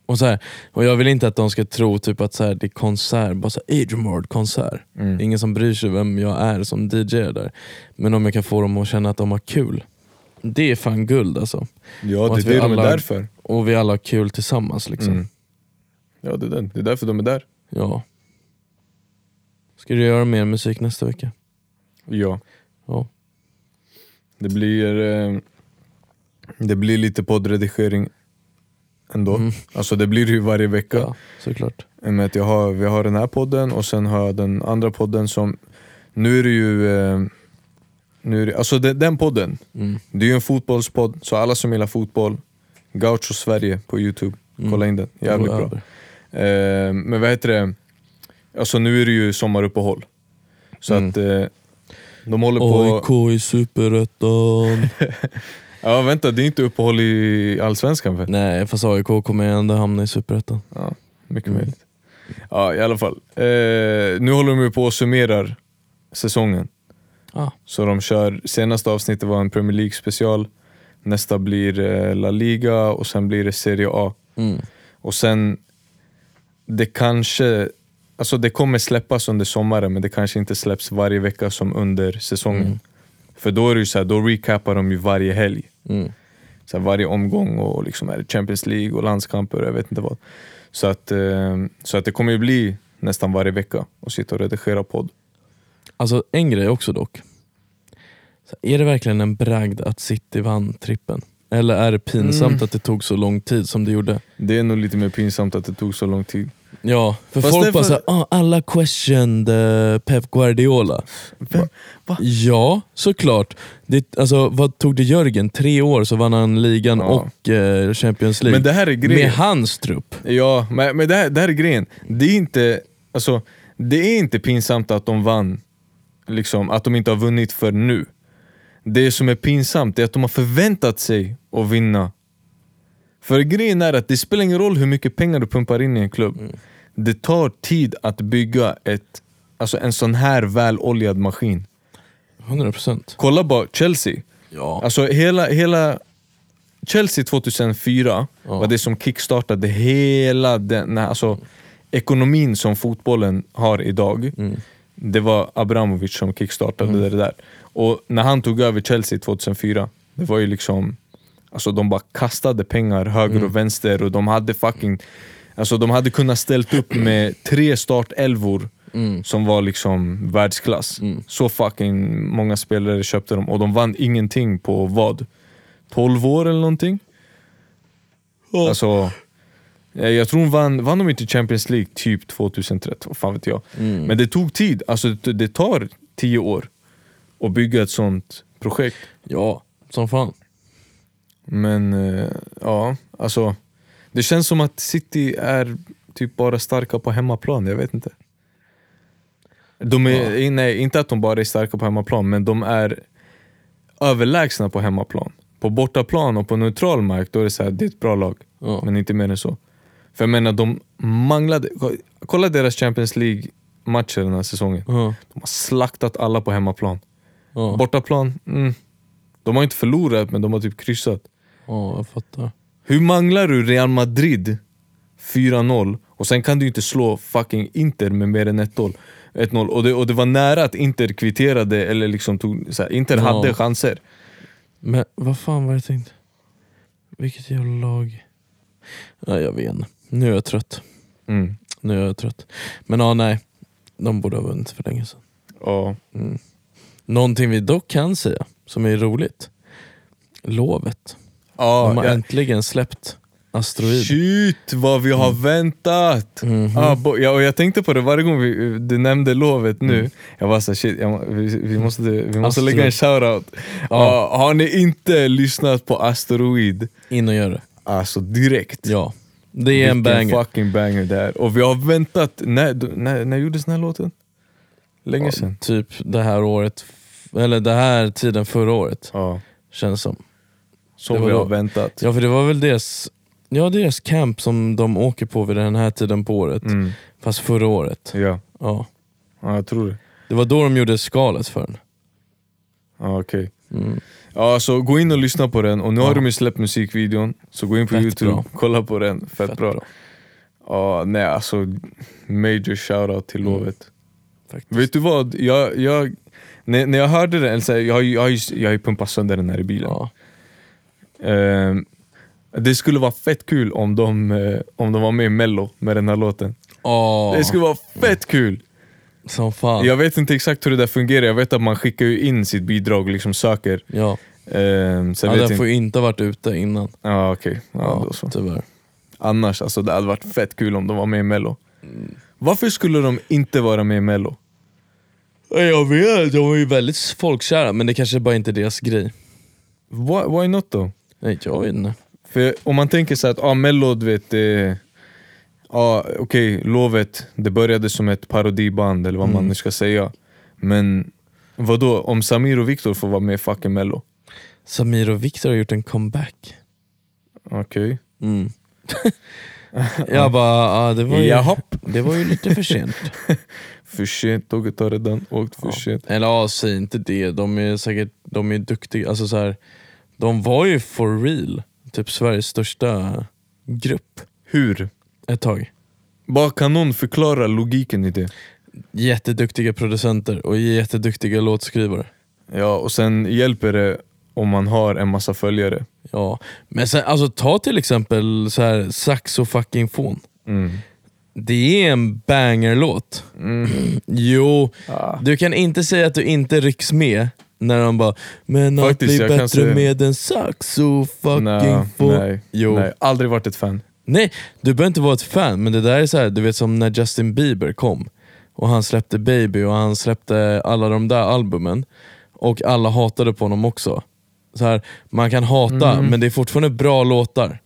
Och, så här, och Jag vill inte att de ska tro typ att så här, det är konsert, bara så Adrian konsert. Mm. Det är ingen som bryr sig vem jag är som DJ där. Men om jag kan få dem att känna att de har kul. Det är fan guld alltså. Ja, det är det de är alla- där för. Och vi alla har kul tillsammans. liksom. Mm. Ja, det är, den. det är därför de är där. Ja. Ska du göra mer musik nästa vecka? Ja. Ja. Det blir, eh, det blir lite poddredigering ändå. Mm. Alltså det blir det ju varje vecka. Ja, såklart. Med att jag har, vi har den här podden och sen har jag den andra podden som... Nu är det ju... Eh, nu är det, alltså den, den podden, Mm. det är ju en fotbollspodd, så alla som gillar fotboll, Gaucho Sverige på youtube, Mm. kolla in den. Jävligt bra. Eh, men vad heter det? Alltså nu är det ju sommaruppehåll. Så Mm. att eh, de håller på... AIK i superettan. Ja vänta, det är inte uppehåll i Allsvenskan väl? Nej, fast AIK kommer ändå hamna i superettan. Ja, mycket Mm. möjligt. Ja i alla fall. Eh, nu håller de på och summerar säsongen. Ah. Så de kör, senaste avsnittet var en Premier League special, nästa blir eh, La Liga och sen blir det Serie A. Mm. Och sen, det kanske, alltså det kommer släppas under sommaren men det kanske inte släpps varje vecka som under säsongen. Mm. För då är det så här, då recapar de ju varje helg. Mm. Så här, varje omgång och liksom är det Champions League och landskamper och jag vet inte vad. Så att, eh, så att det kommer ju bli nästan varje vecka att sitta och redigera podd. Alltså en grej också dock. Så Är det verkligen en bragd att City vann trippen? Eller är det pinsamt Mm. att det tog så lång tid som det gjorde? Det är nog lite mer pinsamt att det tog så lång tid. Ja, för Fast folk det är bara för- såhär, ah, alla questioned eh, Pep Guardiola. Vem? Va? Ja, såklart. Det, alltså, vad tog det Jörgen? Tre år så vann han ligan Ja. och eh, Champions League. Men det här är grejen. Med hans trupp. Ja, men, men det, här, det här är grejen. Det är inte, alltså, det är inte pinsamt att de vann, liksom, att de inte har vunnit för nu. Det som är pinsamt är att de har förväntat sig att vinna. För grejen är att det spelar ingen roll hur mycket pengar du pumpar in i en klubb. Det tar tid att bygga ett, alltså en sån här väloljad maskin. 100%. Kolla bara Chelsea. Ja. Alltså hela, hela Chelsea 2004 Ja. var det som kickstartade hela den, alltså, ekonomin som fotbollen har idag. Mm. Det var Abramovic som kickstartade det där. Och när han tog över Chelsea 2004, det var ju liksom Alltså de bara kastade pengar höger Mm. och vänster och de hade fucking Alltså de hade kunnat ställt upp med tre startelvor Mm. som var liksom världsklass. Mm. Så fucking många spelare köpte dem och de vann ingenting på vad? 12 år eller någonting? Alltså, eh, jag tror de vann, vann de inte Champions League typ 2013, vad fan vet jag. Mm. Men det tog tid, alltså det, det tar 10 år att bygga ett sånt projekt. Ja, som fan. Men eh, ja, alltså. Det känns som att City är typ bara starka på hemmaplan, jag vet inte. De är, Nej, inte att de bara är starka på hemmaplan, men de är överlägsna på hemmaplan. På bortaplan och på neutral mark, då är det så här, det är ett bra lag. Ja. Men inte mer än så. För jag menar, de manglade... Kolla deras Champions League-matcher den här säsongen. Ja. De har slaktat alla på hemmaplan. Ja. Bortaplan, mm. de har inte förlorat men de har typ kryssat. Ja, jag fattar. Hur manglar du Real Madrid 4-0 och sen kan du inte slå fucking Inter med mer än 1-0? 1-0. Och, det, och det var nära att Inter kvitterade, eller liksom tog, så här, Inter Ja. hade chanser. Men vad fan var det jag tänkte? Vilket jävla lag? Ja, jag vet inte. Nu är jag trött. Mm. Nu är jag trött. Men ja, nej. De borde ha vunnit för länge sedan. Ja. Mm. Någonting vi dock kan säga, som är roligt. Lovet. Ja, De har ja. äntligen släppt Asteroid. Shit vad vi har väntat! Mhm. Ah, bo, ja, och jag tänkte på det varje gång vi, du nämnde lovet nu, Mm. jag var såhär shit, jag, vi, vi måste, vi måste lägga en shoutout. Ja. Ah, har ni inte lyssnat på Asteroid, In och gör det. alltså direkt. Ja. Det är en Vilken banger. fucking banger det är. Och vi har väntat, när, när, när gjordes den här låten? Länge sedan. Typ det här året, eller det här tiden förra året, Ja, känns som. Som vi har väntat. Ja för det var väl deras, ja, deras camp som de åker på vid den här tiden på året. Mm. Fast förra året. Ja. Ja. ja, jag tror det. Det var då de gjorde skalet för den. Ja, okej. Mm. Ja, så gå in och lyssna på den, och nu Ja. har de ju släppt musikvideon, så gå in på Fett youtube, bra. kolla på den, fett, Fett bra. bra. Ja, nej alltså, major shoutout till Mm. lovet. Faktiskt. Vet du vad? Jag, jag, när, när jag hörde den, så här, jag, jag, ju- jag har ju pumpat sönder den här i bilen. Ja. Ehm, det skulle vara fett kul om de, eh, om de var med i mello med den här låten. Åh, Det skulle vara fett kul! som fan. Jag vet inte exakt hur det där fungerar, jag vet att man skickar in sitt bidrag och liksom söker. Ja, Ehm, så jag ja den får ju inte ha varit ute innan. Ja, okej. Ja, Ja, då så. tyvärr. Annars, alltså, det hade varit fett kul om de var med i mello. Varför skulle de inte vara med i mello? Ja, Jag vet, de är ju väldigt folkkära men det kanske bara inte är deras grej. Why, why not då? Nej, jag vet inte. För om man tänker så att ah, mello, du vet, det, ah, okej, lovet, det började som ett parodiband eller vad man Mm. nu ska säga. Men vad då om Samir och Viktor får vara med i fucking mello? Samir och Viktor har gjort en comeback. Okej. Mm. jag bara, ja, det, var ju, Jahopp. det var ju lite för sent. För sent, tåget har redan åkt för Ja. sent. Eller ja, säg inte det. De är säkert de är duktiga. Alltså, så här, de var ju for real typ Sveriges största grupp Hur? ett tag. Bara kan någon förklara logiken i det? Jätteduktiga producenter och jätteduktiga låtskrivare. Ja, och sen hjälper det om man har en massa följare. Ja. Men sen, alltså, ta till exempel så här, Saxo fucking fon. Mm. Det är en bangerlåt. Mm. Jo, Ah. du kan inte säga att du inte rycks med när de bara Men allt Faktiskt, blir jag kan bättre säga- med en saxo fucking Nej, fon. nej, Jo. nej, aldrig varit ett fan. Nej, du behöver inte vara ett fan, men det där är så här, du vet som när Justin Bieber kom och han släppte Baby och han släppte alla de där albumen och alla hatade på honom också. Så här, man kan hata, Mm. men det är fortfarande bra låtar.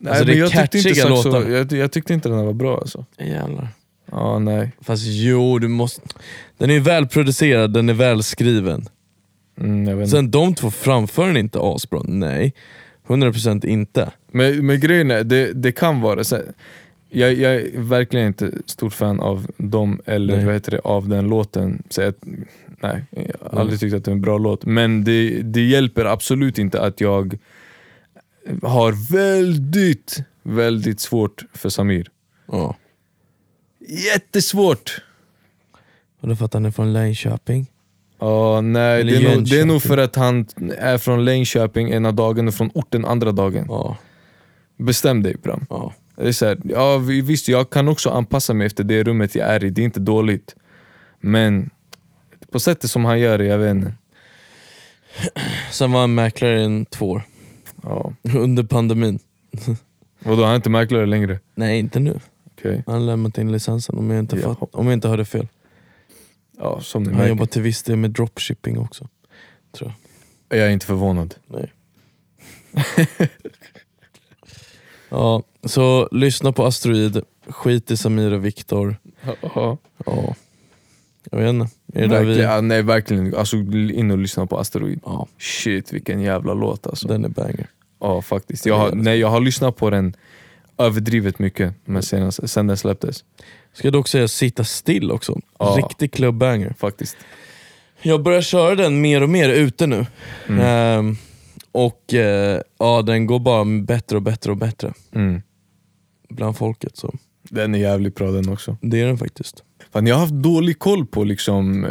Nej, Alltså, det är jag tyckte, inte catchiga Saxo, låtar. jag, jag tyckte inte den här var bra alltså. Jävlar. Ja, nej. Fast jo, du måste... Den är välproducerad, den är välskriven. Mm. Sen de två framför den inte asbra, nej. 100% inte. Men, men grejen är, det, det kan vara så jag, jag är verkligen inte stor fan av dem eller Nej. vad heter det, av den låten. Så jag, nej, jag har aldrig tyckt att det är en bra låt. Men det, det hjälper absolut inte att jag har väldigt, väldigt svårt för Samir. Ja. Jättesvårt! Och det för att han är från Linköping. Ja, nej, Eller det är, nog, det är nog för att han är från Linköping ena dagen och från orten andra dagen. Ja. Bestäm dig Bram. ja. Det är så här, ja, vi- visst, jag kan också anpassa mig efter det rummet jag är i, det är inte dåligt. Men på sättet som han gör det, jag vet inte. Sen var han mäklare i två år. Ja. Under pandemin. Vadå, han är inte mäklare längre? Nej, inte nu. Okej. Han lämnat in licensen om jag inte, fatt, om jag inte hörde fel. Ja, som Han märker. jobbar till viss del med dropshipping också. Tror jag. Jag är inte förvånad. Nej. Ja, så lyssna på Asteroid, skit i Samir och Viktor. Ja. Ja. Jag vet inte. Är det där Verkligen, vi... ja, nej verkligen, alltså, in och lyssna på Asteroid. Ja, Shit vilken jävla låt alltså. den är banger. Ja faktiskt. Jag har, nej, jag har lyssnat på den överdrivet mycket men senast, sen den släpptes. Ska dock säga Sitta still också. Ja. Riktig clubbanger. Faktiskt. Jag börjar köra den mer och mer ute nu. Mm. Ehm, och eh, ja, den går bara bättre och bättre och bättre Mm. bland folket. Så Den är jävligt bra den också. Det är den faktiskt. Fan, jag har haft dålig koll på liksom eh,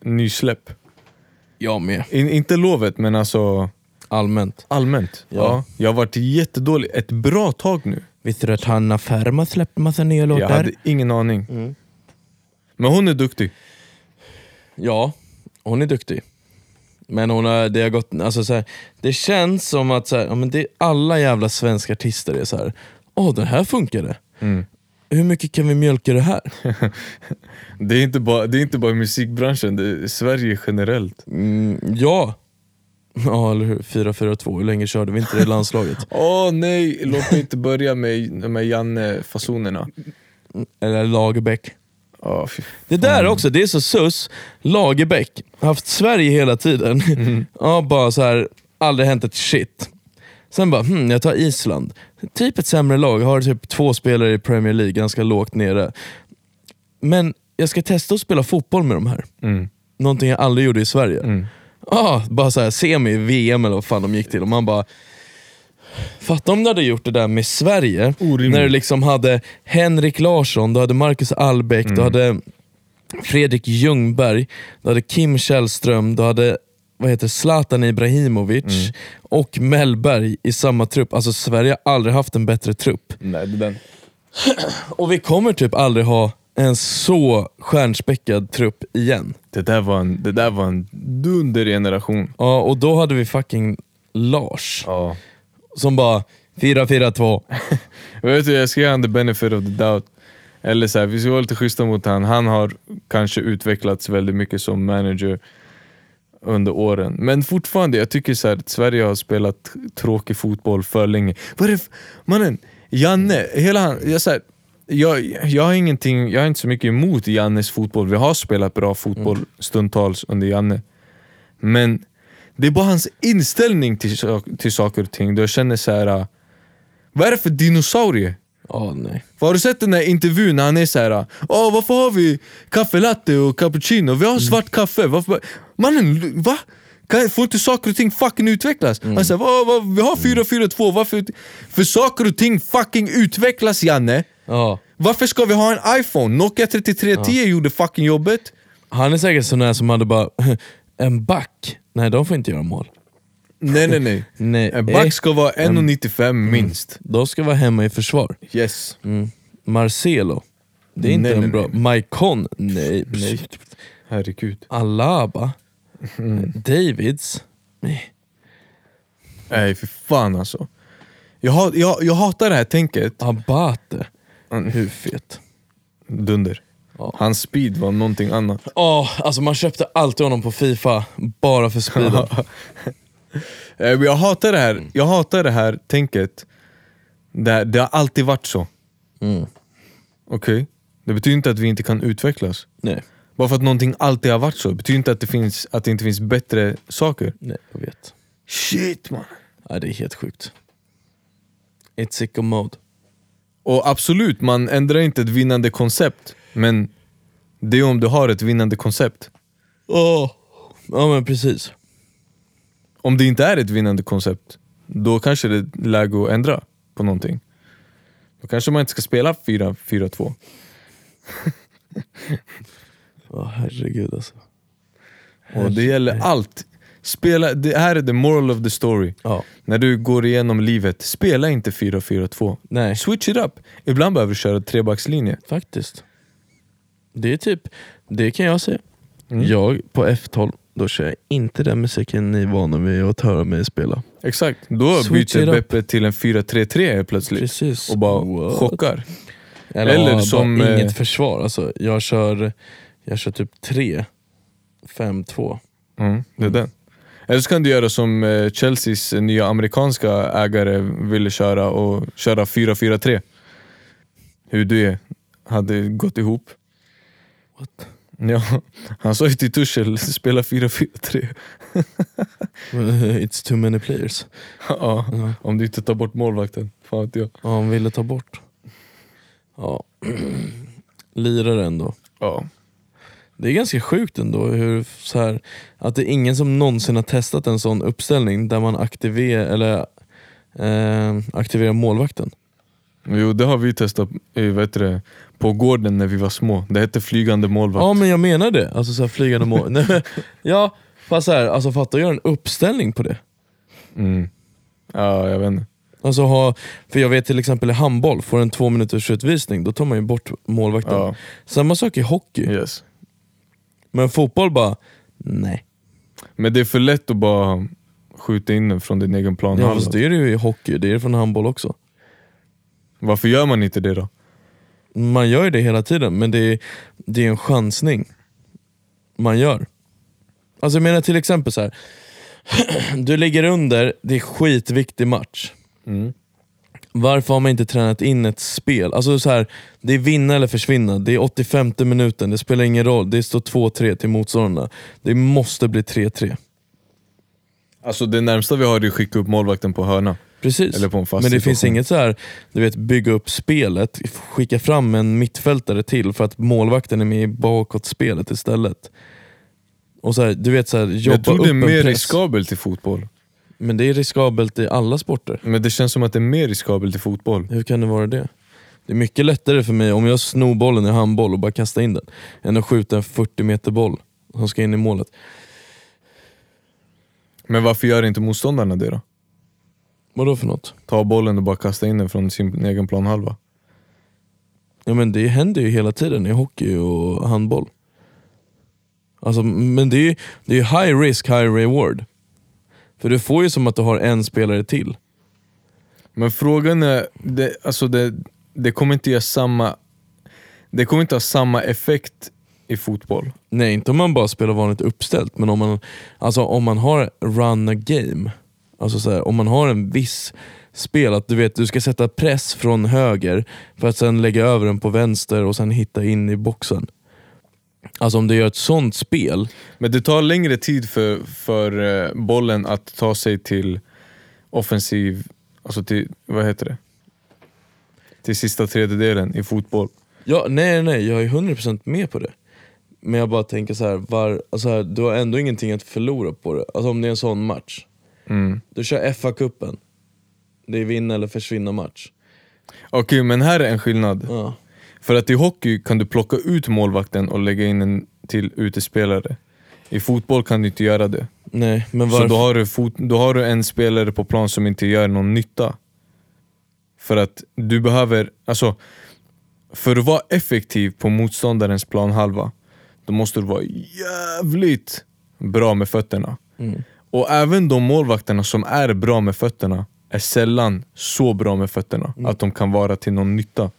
nysläpp. Jag med. In, inte lovet men alltså Allmänt. allmänt. Ja. Ja. Jag har varit jättedålig ett bra tag nu. Visste du att Hanna Ferma släppte massa nya låtar? Jag hade ingen aning. Mm. Men hon är duktig. Ja, hon är duktig. Men hon har, det har gått, alltså så här, det känns som att så här, ja, men det, alla jävla svenska artister är så här. åh den här funkade. Mm. Hur mycket kan vi mjölka det här? Det, är inte bara, det är inte bara musikbranschen, det är Sverige generellt. Mm, ja. Ja eller hur, 4-4-2, hur länge körde vi inte det i landslaget? Åh nej, låt mig inte börja med här Janne-fasonerna. Eller Lagerbäck. Oh, Det där också, det är så sus. Lagerbäck, haft Sverige hela tiden. Ja, bara så här, aldrig hänt ett shit. Sen bara, hmm, jag tar Island. Typ ett sämre lag, har typ två spelare i Premier League, ganska lågt nere. Men jag ska testa att spela fotboll med de här. Mm. Någonting jag aldrig gjorde i Sverige. Mm. Ah, bara så här, semi i VM eller vad fan de gick till. Och man bara, fatta om du hade gjort det där med Sverige. Orimligt. När du liksom hade Henrik Larsson, du hade Marcus Albeck, du hade Fredrik Ljungberg, du hade Kim Källström, du hade vad heter Zlatan Ibrahimovic och Mellberg i samma trupp. Alltså Sverige har aldrig haft en bättre trupp. Nej, det den. Och vi kommer typ aldrig ha en så stjärnspäckad trupp igen. Det där var en, det där var en dundergeneration. Ja, och då hade vi fucking Lars. Ja. Som bara 4-4-2. Vet du, jag ska ge han the benefit of the doubt. Eller så här, vi ska vara lite schyssta mot han. Han har kanske utvecklats väldigt mycket som manager under åren. Men fortfarande, jag tycker så här, att Sverige har spelat tråkig fotboll för länge. Vad är det Mannen, Janne, hela han, jag, så här, jag, jag, har ingenting, jag har inte så mycket emot Jannes fotboll. Vi har spelat bra fotboll stundtals under Janne. Men det är bara hans inställning till, till saker och ting. Då jag känner så här. vad är det för dinosaurie? Ja, nej. Har du sett den där intervjun när han är såhär Åh varför har vi kaffe latte och cappuccino? Vi har svart kaffe, varför? Mannen, va? Kan, får inte saker och ting fucking utvecklas? Han säger vad, vad, vi har 442, varför? ut-" För saker och ting fucking utvecklas Janne! Ja. Varför ska vi ha en iPhone? Nokia 3310 gjorde fucking jobbet Han är säkert sån där som hade bara, en back? Nej, de får inte göra mål. Nej nej nej, Nej, en back ska vara 1,95 minst De ska vara hemma i försvar. Yes Mm. Marcelo, det är inte Nej, en nej, bra. Maikon, nej. Nej. Herregud Alaba, Mm. Davids, nej. Nej för fan alltså jag, jag, jag hatar det här tänket Abate, Mm. hur fet? Dunder Ja. Hans speed var någonting annat Åh, alltså man köpte alltid honom på Fifa bara för speeden. Eh, men Jag hatar det här, jag hatar det här tänket det, det har alltid varit så, Mm. okej? Det betyder inte att vi inte kan utvecklas Nej, Bara för att någonting alltid har varit så, det betyder inte att det, finns, att det inte finns bättre saker nej, jag vet. Shit man! Nej, det är helt sjukt. It's sicko mode. Och absolut, man ändrar inte ett vinnande koncept Men det är om du har ett vinnande koncept Åh. Ja men precis. Om det inte är ett vinnande koncept, då kanske det är läge att ändra på någonting Då kanske man inte ska spela 4-4-2 Åh herregud alltså. Och det gäller allt. Spela, det här är the moral of the story. Ja, När du går igenom livet, spela inte 4-4-2. nej. Switch it up. Ibland behöver du köra trebackslinje. Faktiskt. Det är typ, det kan jag säga. Mm. Jag på F12, då kör jag inte den musiken ni är vana vid att höra mig spela. Exakt, då Switch byter. Beppe till en 4-3-3 helt plötsligt. Precis. Och bara What? chockar. Eller, Eller som, bara eh, inget försvar. Alltså, jag, kör, jag kör typ 3, 5, 2. Mm, det är den. Eller så kan du göra som eh, Chelseas nya amerikanska ägare ville köra och köra 4-4-3. Hur det hade gått ihop. What? Ja, han sa ju till Tuchel, spela 4-4-3. It's too many players. ja, om du inte tar bort målvakten. Fan vet jag. Ja, han ville ta bort. Ja. Lirare ändå. Ja. Det är ganska sjukt ändå hur, så här, att det är ingen som någonsin har testat en sån uppställning där man aktiverar, eller, eh, aktiverar målvakten. Jo det har vi testat heter det, på gården när vi var små. Det hette flygande målvakt. Ja men jag menar det, alltså så här, flygande mål. Nej, men, ja, fast så här, alltså fatta att göra en uppställning på det. Mm. Ja, jag vet inte. Alltså ha, för jag vet till exempel i handboll, får en två minuters utvisning, då tar man ju bort målvakten. Ja, Samma sak i hockey, yes. Men fotboll bara, nej. Men det är för lätt att bara skjuta in den från din egen plan. Ja, fast det är det ju i hockey, det är det från handboll också. Varför gör man inte det då? Man gör ju det hela tiden, men det är, det är en chansning man gör. Alltså jag menar till exempel så här. du ligger under, det är skitviktig match. Mm. Varför har man inte tränat in ett spel? Alltså så här, Det är vinna eller försvinna, det är 85 minuten, det spelar ingen roll, det står 2-3 till motståndarna. Det måste bli 3-3. Alltså det närmsta vi har är att skicka upp målvakten på hörna. Precis. Eller på en fast Men det finns situation. inget så här, du vet bygga upp spelet, skicka fram en mittfältare till för att målvakten är med i bakåtspelet istället. Och så här, du vet så här, jobba Jag tror det är mer press. riskabelt i fotboll. Men det är riskabelt i alla sporter. Men det känns som att det är mer riskabelt i fotboll. Hur kan det vara det? Det är mycket lättare för mig om jag snor bollen i handboll och bara kastar in den, än att skjuta en 40 meter boll som ska in i målet. Men varför gör inte motståndarna det då? Vadå för något? Ta bollen och bara kasta in den från sin egen planhalva. Ja men det händer ju hela tiden i hockey och handboll. Alltså, men det är ju det är high risk, high reward. För du får ju som att du har en spelare till. Men frågan är, det, alltså det, det kommer inte ge samma Det kommer inte ha samma effekt i fotboll. Nej, inte om man bara spelar vanligt uppställt, men om man, alltså, om man har run a game. Alltså så här, om man har en viss spel, att du vet du ska sätta press från höger för att sen lägga över den på vänster och sen hitta in i boxen. Alltså om du gör ett sånt spel, Men det tar längre tid för, för eh, bollen att ta sig till offensiv, alltså till, vad heter det? Till sista tredjedelen i fotboll. ja, nej nej, jag är 100% med på det. Men jag bara tänker så här, var, alltså här, du har ändå ingenting att förlora på det. Alltså om det är en sån match. Mm. Du kör FA-cupen, det är vinna eller försvinna match. Okej men här är en skillnad. Ja. För att i hockey kan du plocka ut målvakten och lägga in en till utespelare. I fotboll kan du inte göra det. Nej, men Så varför? då har, du fot, då har du en spelare på plan som inte gör någon nytta. För att du behöver, alltså för att vara effektiv på motståndarens planhalva, då måste du vara jävligt bra med fötterna. Mm. Och även de målvakterna som är bra med fötterna är sällan så bra med fötterna Mm. att de kan vara till någon nytta.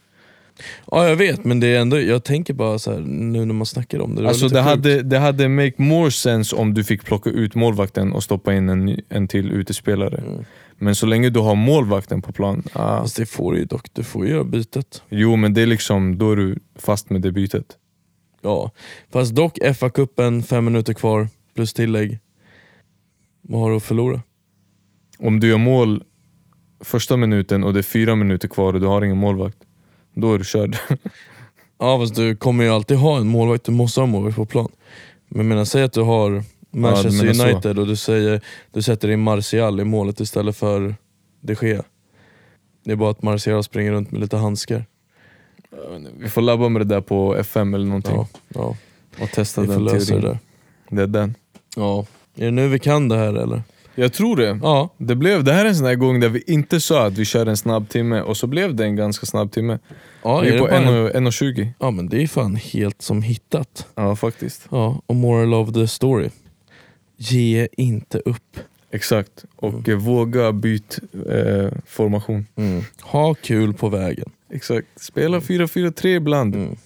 Ja jag vet, men det är ändå, jag tänker bara så här, nu när man snackar om det. det Alltså det sjukt. hade, det hade make more sense om du fick plocka ut målvakten och stoppa in en, en till utespelare. Mm. Men så länge du har målvakten på plan, ah, Fast det får du ju dock, du får ju göra bytet. jo men det är liksom, då är du fast med det bytet. Ja, fast dock FA-cupen, fem minuter kvar, plus tillägg. Vad har du att förlora? Om du gör mål första minuten och det är fyra minuter kvar och du har ingen målvakt, då är du körd. Ja fast du kommer ju alltid ha en målvakt, du måste ha en målvakt på plan. Men menar, säg att du har Manchester menar så. United och du, säger, du sätter in Martial i målet istället för de Gea. Det är bara att Martial springer runt med lite handskar. Vi får labba med det där på FM eller någonting Ja, ja. och testa Vi den lösa det teorin. där. Det är den. Ja. Är det nu vi kan det här eller? Jag tror det. Ja. Det, blev, det här är en sån här gång där vi inte sa att vi kör en snabb timme och så blev det en ganska snabb timme. Ja, vi är är på bara en... 1 och 1.20. ja men det är fan helt som hittat. Ja faktiskt. Ja, och moral of the story. Ge inte upp. Exakt. Och eh, våga byt eh, formation. Mm. Ha kul på vägen. Exakt. Spela 4-4-3 ibland. Mm.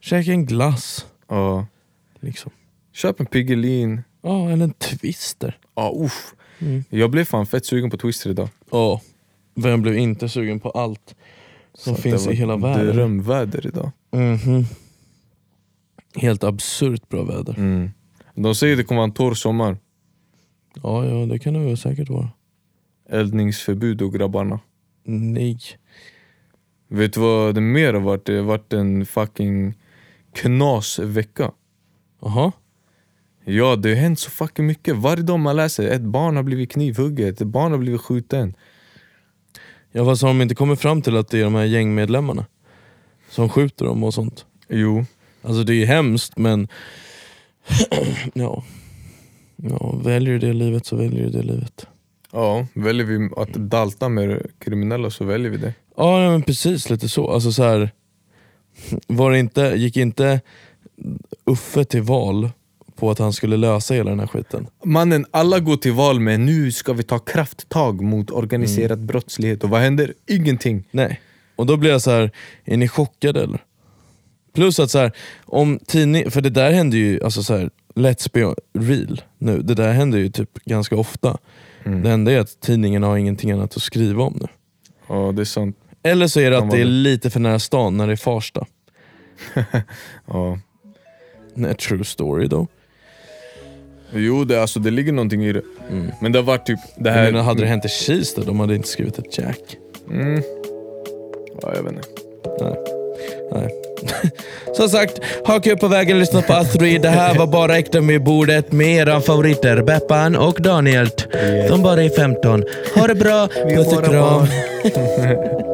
Käka en glass. Ja. Liksom. Köp en Piggelin. Ja, eller en twister. Ja, uff. Mm. Jag blev fan fett sugen på Twister idag. Ja, vem blev inte sugen på allt som Så finns i hela världen? Drömväder idag. Mhm. Helt absurt bra väder. Mm. De säger det kommer vara en torr sommar. Ja, ja, det kan det väl säkert vara. Eldningsförbud och grabbarna. Nej. Vet du vad det mer har varit? Det har varit en fucking knasvecka. Jaha. Ja, det har hänt så fucking mycket. Varje dag man läser, ett barn har blivit knivhugget, ett barn har blivit skjuten. Ja, fast har de inte kommit fram till att det är de här gängmedlemmarna som skjuter dem och sånt? Jo, Alltså det är hemskt men ja. ja, väljer du det livet så väljer du det livet. ja, väljer vi att dalta med kriminella så väljer vi det. Ja men precis, lite så. Alltså så här, var det inte, gick inte Uffe till val på att han skulle lösa hela den här skiten? Mannen, alla går till val med nu ska vi ta krafttag mot organiserad brottslighet och vad händer? Ingenting. Nej. Och då blir jag så här, är ni chockade eller? Plus att så här, om tidning, för det där händer ju, alltså så här, let's be real nu, det där händer ju typ ganska ofta. Mm. Det enda är att tidningen har ingenting annat att skriva om nu. Ja, det är sant. Eller så är det att det är lite för nära stan när det är Farsta. Ja. Nej, true story då. Jo, det, alltså, det ligger någonting i det. Mm. Men det har varit typ det här... menar, hade det hänt i Kista, de hade inte skrivit ett jack. Mm. Ja, jag vet inte. Nej. Nej. Som sagt, ha kul på vägen, lyssna på Astrid. Det här var bara Äkta med bordet med era favoriter Beppan och Daniel. De bara är 15. Ha det bra, puss och kram.